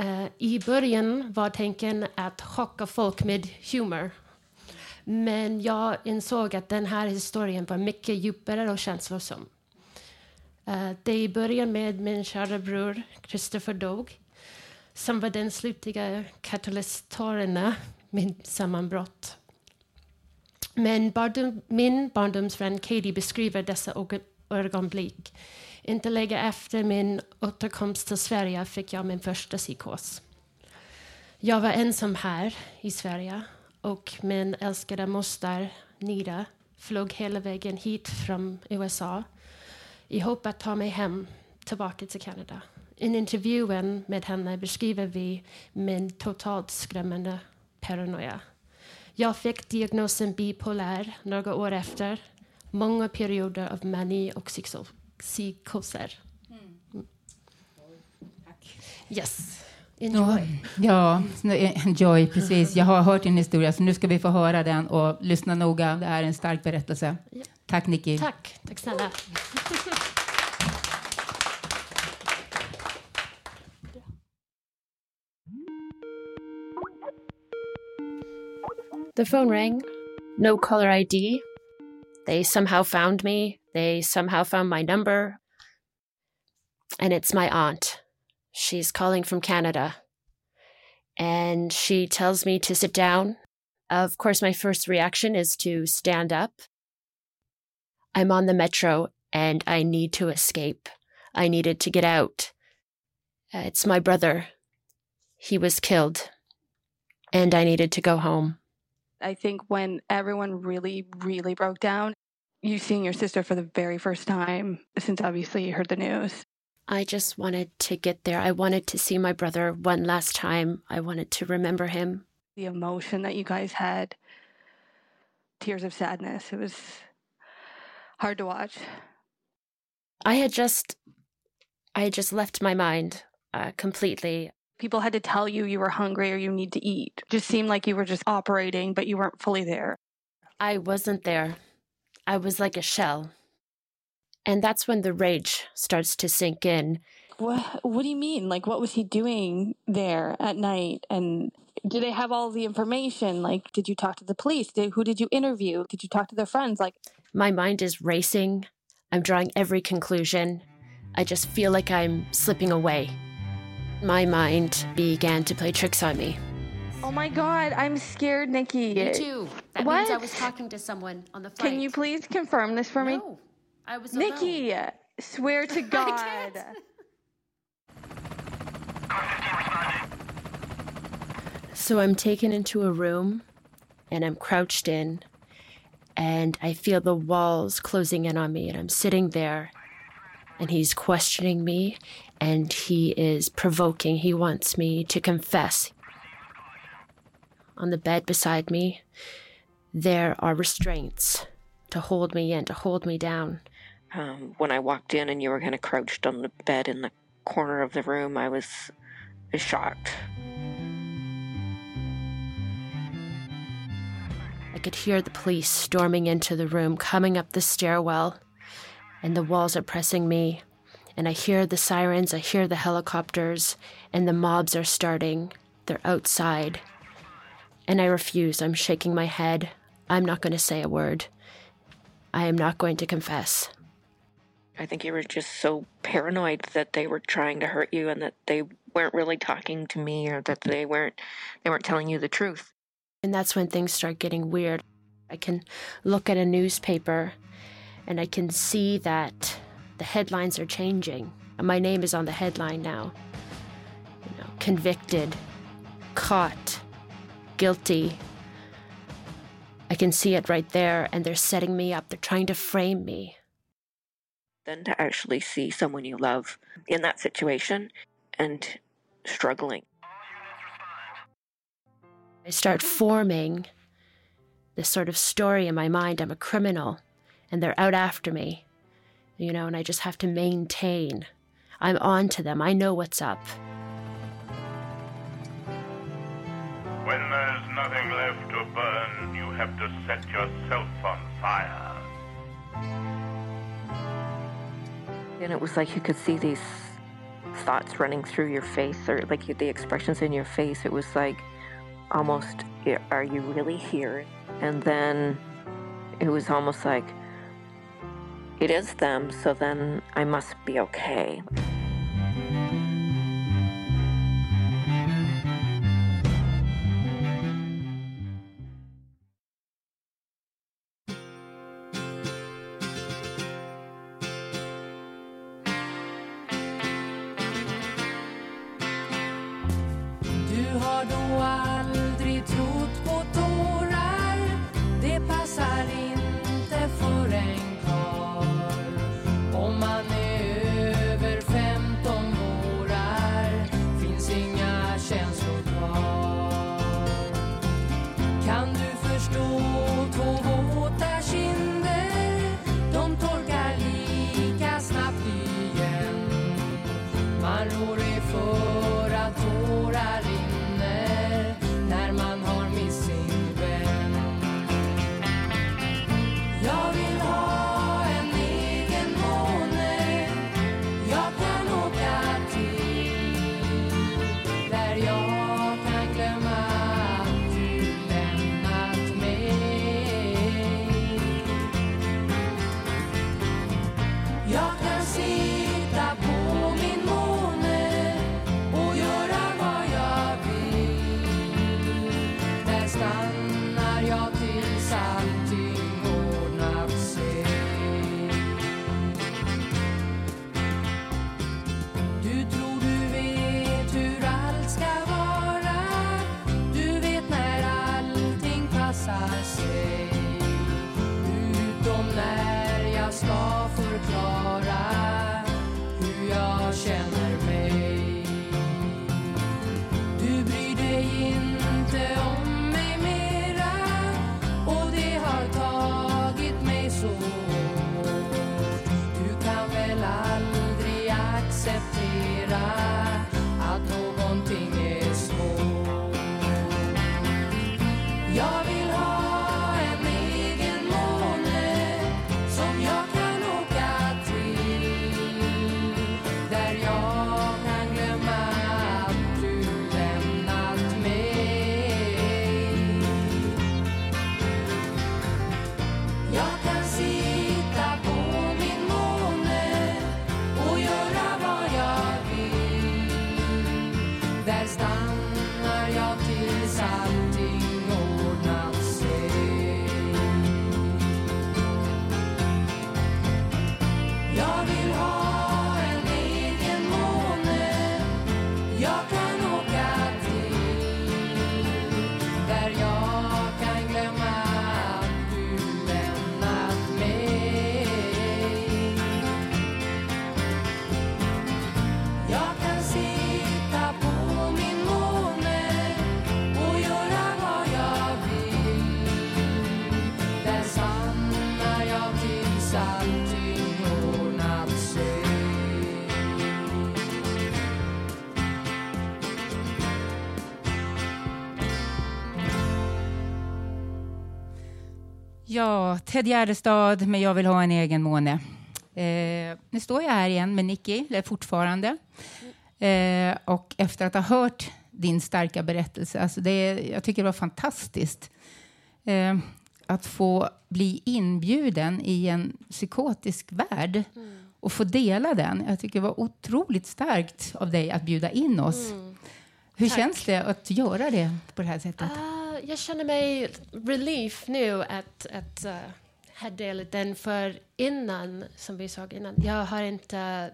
Uh, I början var tanken att chocka folk med humor. Men jag insåg att den här historien var mycket djupare och känslosam. Uh, det började med min kära bror Christopher dog som var den slutliga katalysatorn min sammanbrott. Men barndom, min barndomsvän Katie beskriver dessa ögonblick. Inte länge efter min återkomst till Sverige fick jag min första psykos. Jag var ensam här i Sverige och min älskade moster Nida flög hela vägen hit från USA i hopp att ta mig hem tillbaka till Kanada. I intervjun med henne beskriver vi min totalt skrämmande paranoia. Jag fick diagnosen bipolär några år efter. Många perioder av mani och psyko- psykoser. Mm. Yes. Enjoy. Ja, enjoy, precis. Jag har hört din historia, så nu ska vi få höra den och lyssna noga. Det är en stark berättelse. Tack, Nicky. Tack. Tack snälla. The phone rang. No caller ID. They somehow found me. They somehow found my number. And it's my aunt. She's calling from Canada. And she tells me to sit down. Of course, my first reaction is to stand up. I'm on the metro and I need to escape. I needed to get out. Uh, it's my brother. He was killed. And I needed to go home. I think when everyone really, really broke down, you seeing your sister for the very first time since obviously you heard the news. I just wanted to get there. I wanted to see my brother one last time. I wanted to remember him. The emotion that you guys had, tears of sadness, it was hard to watch. I had just, I had just left my mind uh, completely. People had to tell you you were hungry or you need to eat. Just seemed like you were just operating, but you weren't fully there. I wasn't there. I was like a shell. And that's when the rage starts to sink in. What What do you mean? Like, what was he doing there at night? And do they have all the information? Like, did you talk to the police? Did, who did you interview? Did you talk to their friends? Like, My mind is racing. I'm drawing every conclusion. I just feel like I'm slipping away. My mind began to play tricks on me. oh my god, I'm scared, Nikki. Me too. That what? means I was talking to someone on the flight. Can you please confirm this for me? No, I was Nikki, swear to [laughs] God. So I'm taken into a room and I'm crouched in and I feel the walls closing in on me and I'm sitting there and he's questioning me and he is provoking. He wants me to confess. On the bed beside me, there are restraints to hold me in, to hold me down. Um, when I walked in and you were kind of crouched on the bed in the corner of the room, I was shocked. I could hear the police storming into the room, coming up the stairwell, and the walls are pressing me. And I hear the sirens, I hear the helicopters, and the mobs are starting. They're outside. And I refuse. I'm shaking my head. I'm not going to say a word. I am not going to confess. I think you were just so paranoid that they were trying to hurt you and that they weren't really talking to me or that they weren't they weren't telling you the truth. And that's when things start getting weird. I can look at a newspaper and I can see that the headlines are changing. My name is on the headline now. You know, convicted, caught, guilty. I can see it right there, and they're setting me up. They're trying to frame me. Then to actually see someone you love in that situation and struggling. I start forming this sort of story in my mind I'm a criminal and they're out after me, you know, and I just have to maintain. I'm on to them. I know what's up. When there's nothing left to burn, you have to set yourself on fire. And it was like you could see these thoughts running through your face or like the expressions in your face. It was like almost, are you really here? And then it was almost like, it is them, so then I must be okay. Ja, Ted Gärdestad med Jag vill ha en egen måne. Eh, nu står jag här igen med Nicky, eller fortfarande. Eh, och efter att ha hört din starka berättelse, alltså det, jag tycker det var fantastiskt eh, att få bli inbjuden i en psykotisk värld och få dela den. Jag tycker det var otroligt starkt av dig att bjuda in oss. Hur Tack. känns det att göra det på det här sättet? Ah, jag känner mig relief nu att, att uh, ha delat den, för innan, som vi sa innan, jag har inte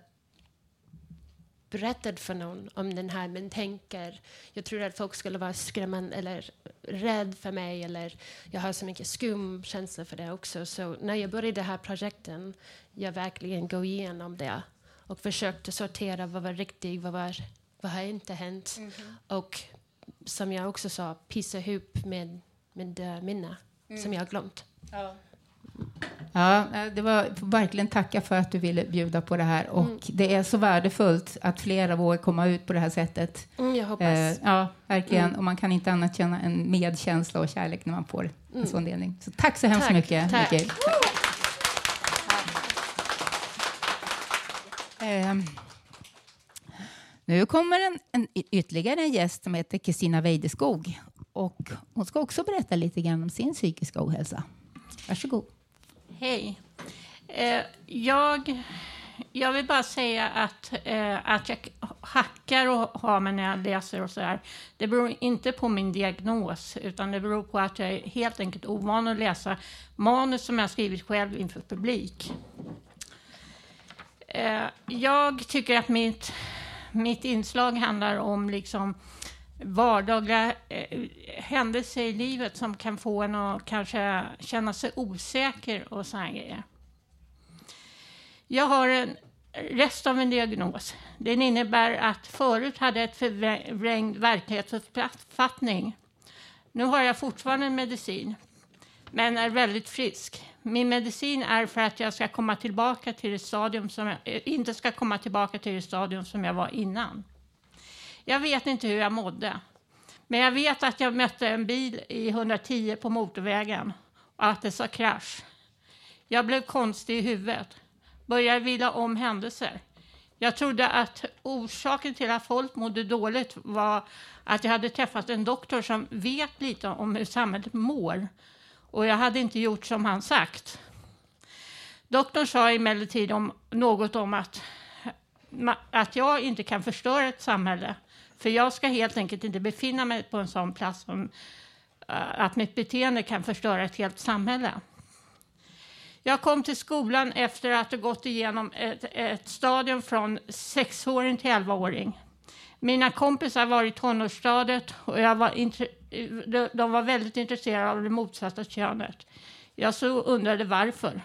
berättat för någon om den här, men tänker, jag tror att folk skulle vara skrämmande eller rädd för mig, eller jag har så mycket skumkänsla för det också. Så när jag började det här projekten, jag verkligen gå igenom det och försökte sortera vad var riktigt, vad var vad har inte hänt? Och som jag också sa, pissa ihop med, med uh, minne som jag har glömt. Ja, eh, det var verkligen tacka för att du ville bjuda på det här. Och Mm. det är så värdefullt att flera vågar komma ut på det här sättet. Mm, jag hoppas. Eh, ja, verkligen. Mm. Och man kan inte annat känna en medkänsla och kärlek när man får en Mm. sån delning. Så tack så hemskt Tack, mycket, tack. Mikael. Ehm, nu kommer en, en ytterligare en gäst som heter Kristina Weideskog. Och hon ska också berätta lite grann om sin psykiska ohälsa. Varsågod. Hej. Eh, jag, jag vill bara säga att, eh, att jag hackar och har mig när jag läser och så där. Det beror inte på min diagnos, utan det beror på att jag är helt enkelt ovan att läsa manus som jag skrivit själv inför publik. Eh, jag tycker att mitt, mitt inslag handlar om liksom vardagliga eh, händelser i livet som kan få en att kanske känna sig osäker och sådana grejer. Jag har en rest av en diagnos. Den innebär att förut hade jag ett förvrängd verklighetsuppfattning. Nu har jag fortfarande en medicin, men är väldigt frisk. Min medicin är för att jag ska komma tillbaka till det stadium som jag, eh, inte ska komma tillbaka till det stadium som jag var innan. Jag vet inte hur jag mådde. Men jag vet att jag mötte en bil i 110 på motorvägen och att det sa krasch. Jag blev konstig i huvudet. Började vila om händelser. Jag trodde att orsaken till att folk mådde dåligt var att jag hade träffat en doktor som vet lite om hur samhället mår. Och jag hade inte gjort som han sagt. Doktorn sa emellertid om, något om att, att jag inte kan förstöra ett samhälle. För jag ska helt enkelt inte befinna mig på en sån plats som, eh, att mitt beteende kan förstöra ett helt samhälle. Jag kom till skolan efter att ha gått igenom ett, ett stadium från sexåring till elvaåring. Mina kompisar var i tonårsstadiet och jag var de- de var väldigt intresserade av det motsatta könet. Jag så undrade varför.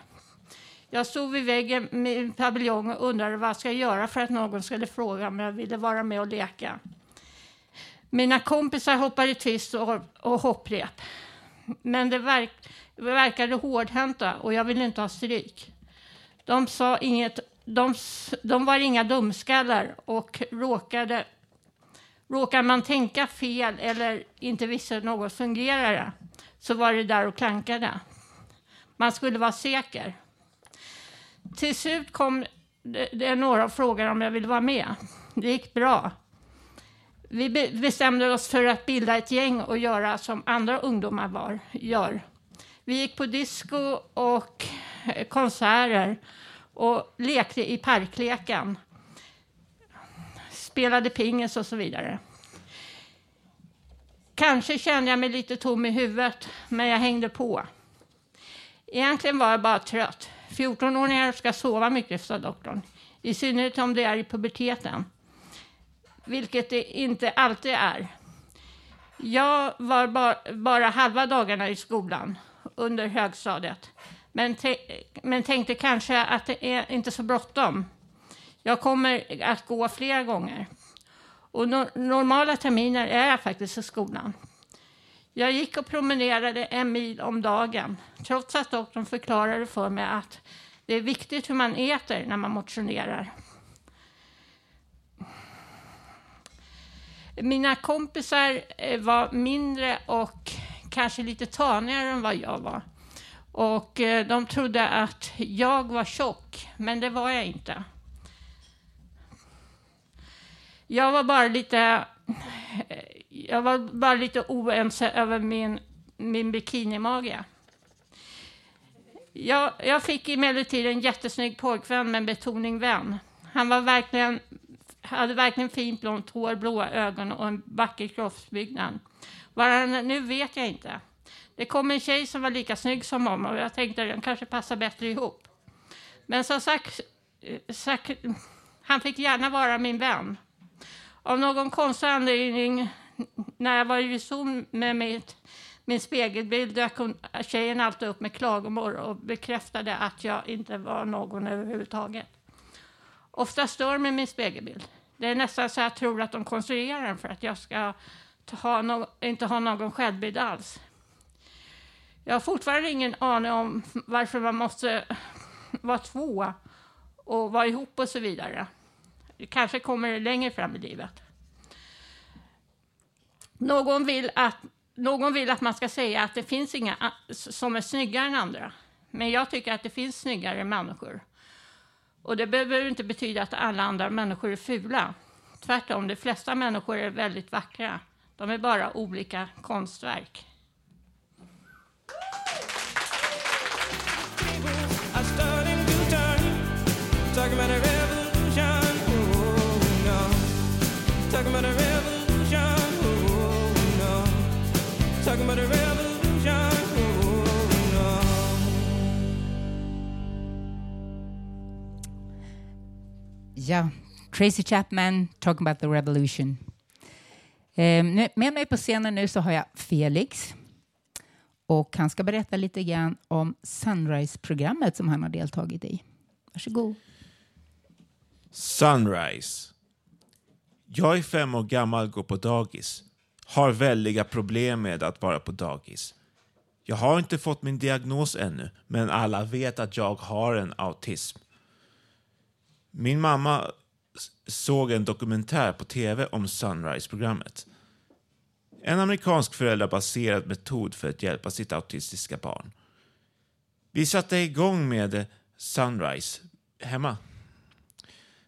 Jag stod vid väggen med en paviljong och undrade vad jag ska göra för att någon skulle fråga om jag ville vara med och leka. Mina kompisar hoppade twist och, och hopprep. Men det verk, verkade hårdhänta och jag ville inte ha stryk. De sa inget, de, de var inga dumskallar och råkade, råkar man tänka fel eller inte visste något fungerade så var det där och klankade. Man skulle vara säker. Till slut kom det, några och frågade om jag ville vara med. Det gick bra. Vi bestämde oss för att bilda ett gäng och göra som andra ungdomar var, gör. Vi gick på disco och konserter och lekte i parkleken. Spelade pingis och så vidare. Kanske kände jag mig lite tom i huvudet, men jag hängde på. Egentligen var jag bara trött. 14-åringar ska sova mycket, sa doktorn. I synnerhet om det är i puberteten. Vilket det inte alltid är. Jag var ba bara halva dagarna i skolan under högstadiet. Men, te- men tänkte kanske att det är inte så bråttom. Jag kommer att gå flera gånger. Och no- normala terminer är jag faktiskt i skolan. Jag gick och promenerade en mil om dagen, trots att doktorn förklarade för mig att det är viktigt hur man äter när man motionerar. Mina kompisar eh, var mindre och kanske lite tanigare än vad jag var. Och eh, de trodde att jag var tjock, men det var jag inte. Jag var bara lite, jag var bara lite oense över min, min bikinimage. Jag, jag fick emellertid en jättesnygg pojkvän med betoning vän. Han var verkligen, hade verkligen fint blont hår, blåa ögon och en vacker kroppsbyggnad. Var han är nu vet jag inte. Det kom en tjej som var lika snygg som honom och jag tänkte att den kanske passar bättre ihop. Men som sagt, eh, sagt, han fick gärna vara min vän. Av någon konstig anledning, när jag var i zon med mitt, min spegelbild dök hon, tjejen alltid upp med klagomål och bekräftade att jag inte var någon överhuvudtaget. Ofta stör mig min spegelbild. Det är nästan så jag tror att de konstruerar den för att jag ska ha no inte ha någon självbild alls. Jag har fortfarande ingen aning om varför man måste vara två och vara ihop och så vidare. Det kanske kommer längre fram i livet. Någon vill att, någon vill att man ska säga att det finns inga som är snyggare än andra. Men jag tycker att det finns snyggare människor. Och det behöver inte betyda att alla andra människor är fula. Tvärtom, de flesta människor är väldigt vackra. De är bara olika konstverk. are Ja, Tracy Chapman, Talking about the revolution. Eh, nu- med mig på scenen nu så har jag Felix. Och han ska berätta lite grann om Sunrise-programmet som han har deltagit i. Varsågod. Sunrise. Jag är fem år gammal, går på dagis. Har väldiga problem med att vara på dagis. Jag har inte fått min diagnos ännu, men alla vet att jag har en autism. Min mamma såg en dokumentär på tv om Sunrise-programmet. En amerikansk föräldrabaserad metod för att hjälpa sitt autistiska barn. Vi satte igång med Sunrise hemma.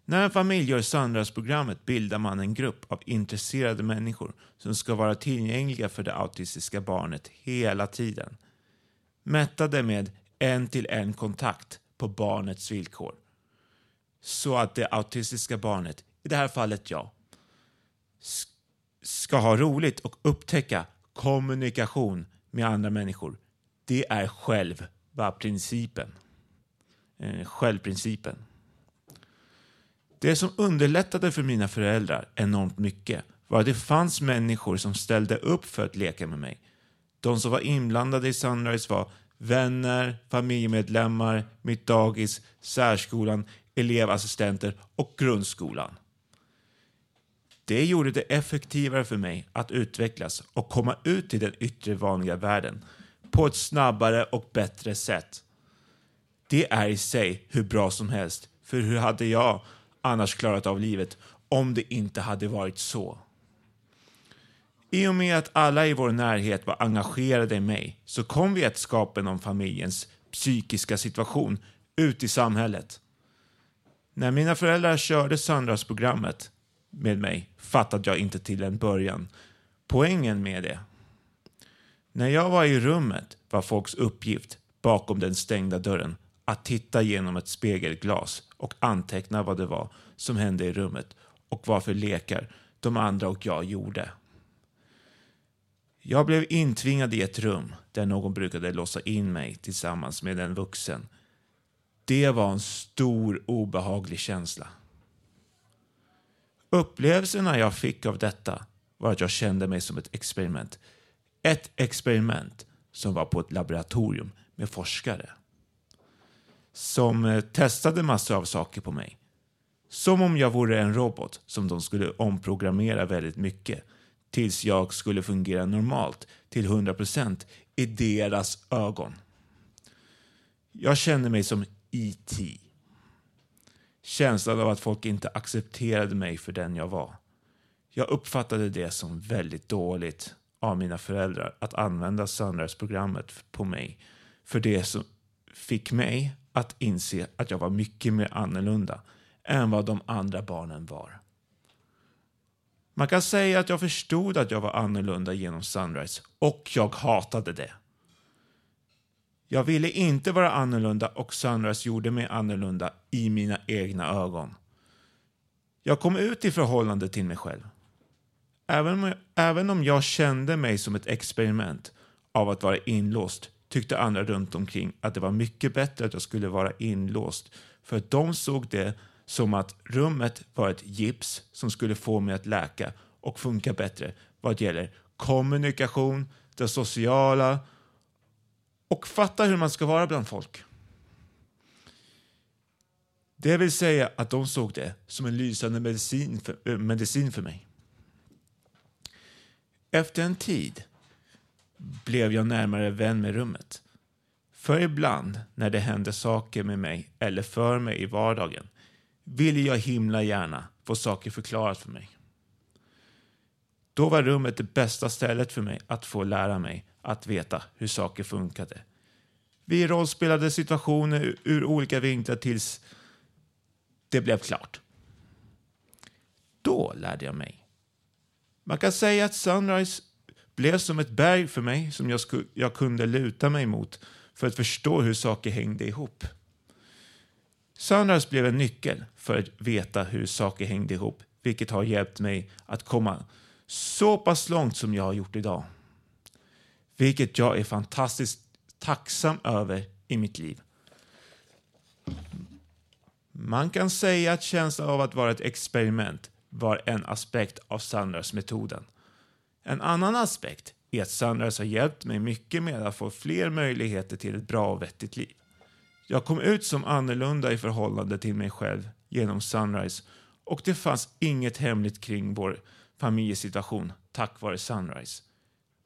När en familj gör Sunrise-programmet bildar man en grupp av intresserade människor som ska vara tillgängliga för det autistiska barnet hela tiden. Mättade med en till en kontakt på barnets villkor. Så att det autistiska barnet, i det här fallet jag, ska ha roligt och upptäcka kommunikation med andra människor. Det är själva principen. Eh, självprincipen. Det som underlättade för mina föräldrar enormt mycket var att det fanns människor som ställde upp för att leka med mig. De som var inblandade i Sunrise var vänner, familjemedlemmar, mitt dagis, särskolan, elevassistenter och grundskolan. Det gjorde det effektivare för mig att utvecklas och komma ut i den yttre vanliga världen på ett snabbare och bättre sätt. Det är i sig hur bra som helst, för hur hade jag annars klarat av livet om det inte hade varit så? I och med att alla i vår närhet var engagerade i mig så kom vetskapen om familjens psykiska situation ut i samhället. När mina föräldrar körde söndagsprogrammet med mig fattade jag inte till en början poängen med det. När jag var i rummet var folks uppgift bakom den stängda dörren att titta genom ett spegelglas och anteckna vad det var som hände i rummet och vad för lekar de andra och jag gjorde. Jag blev intvingad i ett rum där någon brukade låsa in mig tillsammans med en vuxen. Det var en stor obehaglig känsla. Upplevelserna jag fick av detta var att jag kände mig som ett experiment. Ett experiment som var på ett laboratorium med forskare. Som eh, testade massor av saker på mig. Som om jag vore en robot som de skulle omprogrammera väldigt mycket tills jag skulle fungera normalt till 100% i deras ögon. Jag kände mig som E.T. Känslan av att folk inte accepterade mig för den jag var. Jag uppfattade det som väldigt dåligt av mina föräldrar att använda Sunrise-programmet på mig för det som fick mig att inse att jag var mycket mer annorlunda än vad de andra barnen var. Man kan säga att jag förstod att jag var annorlunda genom Sunrise och jag hatade det. Jag ville inte vara annorlunda och Sunrise gjorde mig annorlunda i mina egna ögon. Jag kom ut i förhållande till mig själv. Även om, även om jag kände mig som ett experiment av att vara inlåst tyckte andra runt omkring att det var mycket bättre att jag skulle vara inlåst för att de såg det som att rummet var ett gips som skulle få mig att läka och funka bättre vad gäller kommunikation, det sociala och fatta hur man ska vara bland folk. Det vill säga att de såg det som en lysande medicin för, äh, medicin för mig. Efter en tid blev jag närmare vän med rummet. För ibland när det hände saker med mig eller för mig i vardagen ville jag himla gärna få saker förklarat för mig. Då var rummet det bästa stället för mig att få lära mig att veta hur saker funkade. Vi rollspelade situationer ur- olika vinklar tills det blev klart. Då lärde jag mig. Man kan säga att Sunrise blev som ett berg för mig som jag, jag kunde luta mig mot för att förstå hur saker hängde ihop. Sunrise blev en nyckel för att veta hur saker hängde ihop, vilket har hjälpt mig att komma så pass långt som jag har gjort idag. Vilket jag är fantastiskt tacksam över i mitt liv. Man kan säga att känslan av att vara ett experiment var en aspekt av Sunrise-metoden. En annan aspekt är att Sunrise har hjälpt mig mycket med att få fler möjligheter till ett bra och vettigt liv. Jag kom ut som annorlunda i förhållande till mig själv genom Sunrise och det fanns inget hemligt kring vår familjesituation tack vare Sunrise.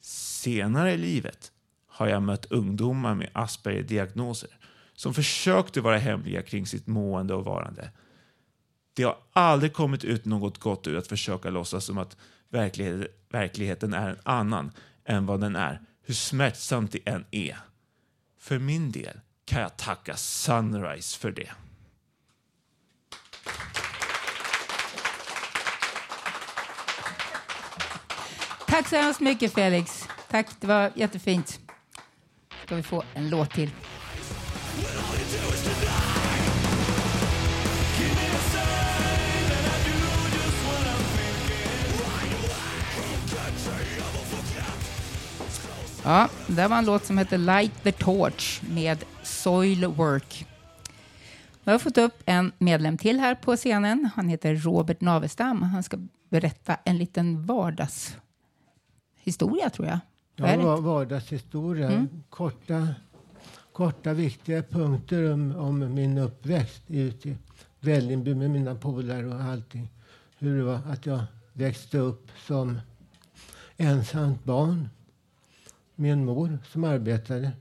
Senare i livet har jag mött ungdomar med Asperger-diagnoser som försökte vara hemliga kring sitt mående och varande. Det har aldrig kommit ut något gott ur att försöka låtsas som att verklighet, verkligheten är en annan än vad den är, hur smärtsamt det än är. För min del kan jag tacka Sunrise för det. Tack så hemskt mycket Felix. Tack, det var jättefint. Ska vi få en låt till. Ja, det var en låt som heter Light the Torch med Soil Work. Vi har fått upp en medlem till här på scenen. Han heter Robert Navestam. Han ska berätta en liten vardags vardagshistoria, tror jag. Ja, vardagshistoria. Mm. Korta, korta viktiga punkter om, om min uppväxt ute i Vällingby med mina polare och allting. Hur det var att jag växte upp som ensamt barn med en mor som arbetade.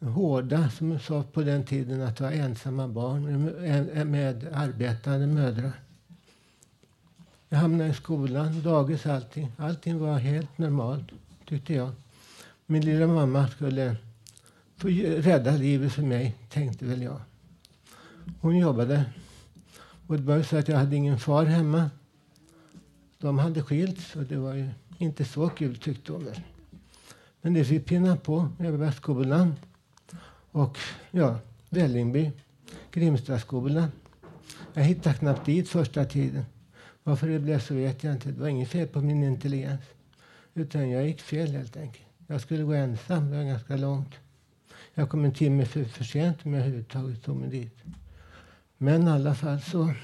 Hårda, som sa på den tiden, att vara ensamma barn med, med arbetande mödrar. Jag hamnade i skolan, dagis, allting. Allting var helt normalt, tyckte jag. Min lilla mamma skulle få rädda livet för mig, tänkte väl jag. Hon jobbade. Och det var ju så att jag hade ingen far hemma. De hade skilts och det var ju inte så kul tyckte hon väl. Men det fick pinna på över skolan. Och ja, Vällingby, Grimstaskolan. Jag hittade knappt dit första tiden. Varför det blev så vet jag inte. Det var inget fel på min intelligens. Utan jag gick fel helt enkelt. Jag skulle gå ensam, det var ganska långt. Jag kom en timme för, för sent om jag överhuvudtaget tog mig dit. Men i alla fall så,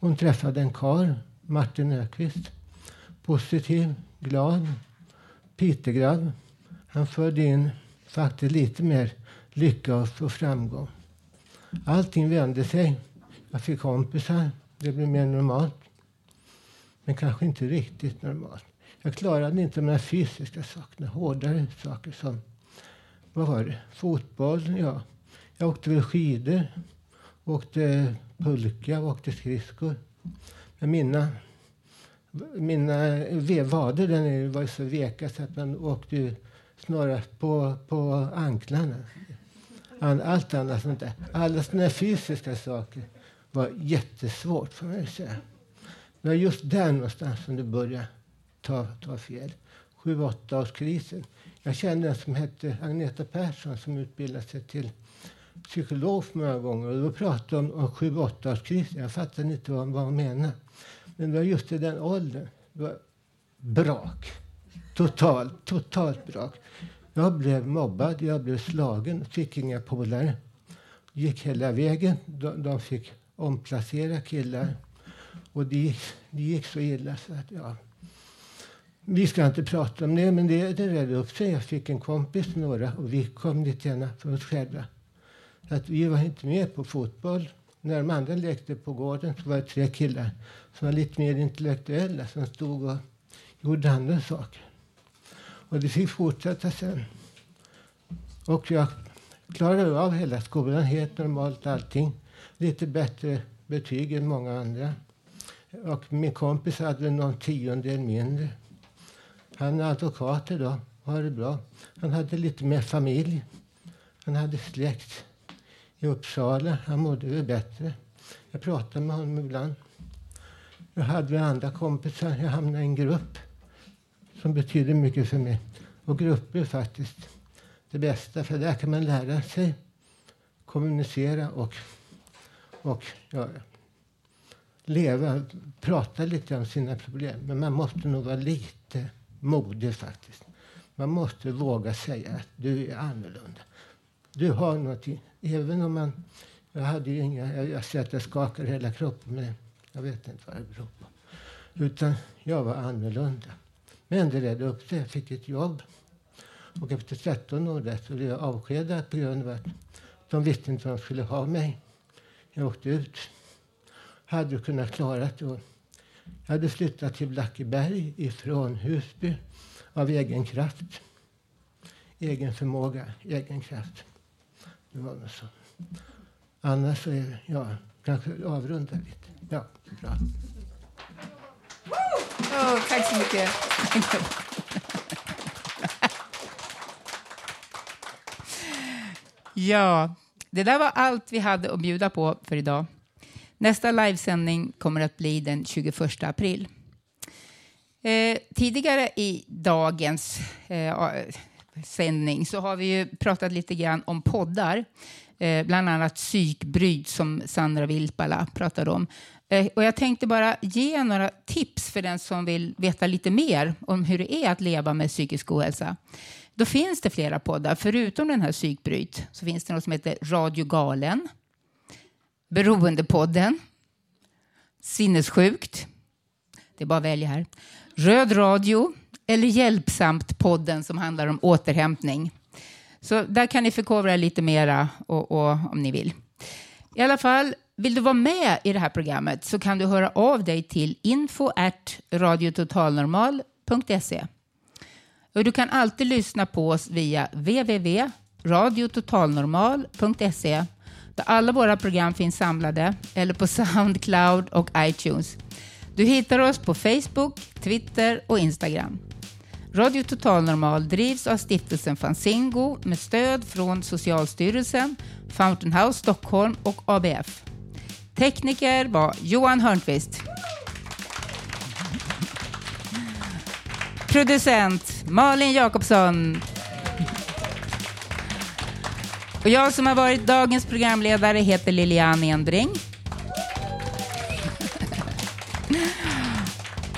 hon träffade en karl, Martin Öqvist. Positiv, glad, pitegrabb. Han förde in faktiskt lite mer lycka och framgång. Allting vände sig. Jag fick kompisar. Det blev mer normalt. Men kanske inte riktigt normalt. Jag klarade inte de här fysiska sakerna, hårdare saker som vad var det? fotboll. Ja. Jag åkte väl skidor, åkte pulka, åkte skridskor. Men mina, mina vader där nere var så veka så att man åkte snarast på, på anklarna. Allt annat sånt där. Alla såna fysiska saker var jättesvårt får man ju säga. Det var just där någonstans som det började ta, ta fel. Sju, åtta årskrisen. Jag kände en som hette Agneta Persson som utbildade sig till psykolog för många gånger. Och då pratade hon om sju, åtta årskrisen. Jag fattade inte vad, vad hon menade. Men det var just i den åldern. Det var brak. Totalt, totalt brak. Jag blev mobbad, jag blev slagen, fick inga polare. Gick hela vägen. De, de fick omplacera killar. Och det gick, det gick så illa så att ja. Vi ska inte prata om det, men det, det redde upp sig. Jag fick en kompis, några, och vi kom lite grann för oss själva. Så att vi var inte med på fotboll. När de andra lekte på gården så var det tre killar som var lite mer intellektuella som stod och gjorde andra saker. Och det fick fortsätta sen. Och jag klarade av hela skolan helt normalt allting. Lite bättre betyg än många andra. Och min kompis hade någon tiondel mindre. Han är advokat idag och har det bra. Han hade lite mer familj. Han hade släkt i Uppsala. Han mådde väl bättre. Jag pratar med honom ibland. Jag hade andra kompisar. Jag hamnade i en grupp som betyder mycket för mig. Och grupper är faktiskt det bästa, för där kan man lära sig kommunicera och, och ja, leva, prata lite om sina problem. Men man måste nog vara lite modig faktiskt. Man måste våga säga att du är annorlunda. Du har någonting, även om man... Jag hade ju inga... Jag, jag ser att jag skakar hela kroppen, men jag vet inte vad det beror på. Utan jag var annorlunda. Men det redde upp det. jag fick ett jobb. Och efter 13 år där så blev jag avskedad på grund av att de visste inte vad de skulle ha mig. Jag åkte ut. Hade kunnat klara det. Jag hade flyttat till Blackeberg ifrån Husby av egen kraft. Egen förmåga, egen kraft. Det var nog så. Annars så är det, ja, kanske avrunda lite. Ja, bra. Oh, tack så mycket. [laughs] ja, det där var allt vi hade att bjuda på för idag. Nästa livesändning kommer att bli den 21 april. Eh, tidigare i dagens eh, sändning så har vi ju pratat lite grann om poddar. Eh, bland annat psykbryt som Sandra Vilpala pratade om. Eh, och jag tänkte bara ge några tips för den som vill veta lite mer om hur det är att leva med psykisk ohälsa. Då finns det flera poddar. Förutom den här psykbryt så finns det något som heter Radio Galen, Beroendepodden, Sinnessjukt, det är bara att välja här, Röd radio eller Hjälpsamt-podden som handlar om återhämtning. Så där kan ni förkovra er lite mera och, och, om ni vill. I alla fall, vill du vara med i det här programmet så kan du höra av dig till info radiototalnormal.se. Och du kan alltid lyssna på oss via www.radiototalnormal.se där alla våra program finns samlade eller på [laughs] Soundcloud och iTunes. Du hittar oss på Facebook, Twitter och Instagram. Radio Total Normal drivs av stiftelsen Fanzingo med stöd från Socialstyrelsen, Fountain House Stockholm och ABF. Tekniker var Johan Hörnqvist. Producent Malin Jakobsson. Och jag som har varit dagens programledare heter Lilian Enbring.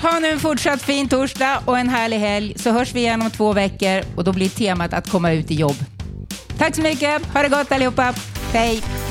Ha nu en fortsatt fin torsdag och en härlig helg så hörs vi igen om två veckor och då blir temat att komma ut i jobb. Tack så mycket. Ha det gott allihopa. Hej.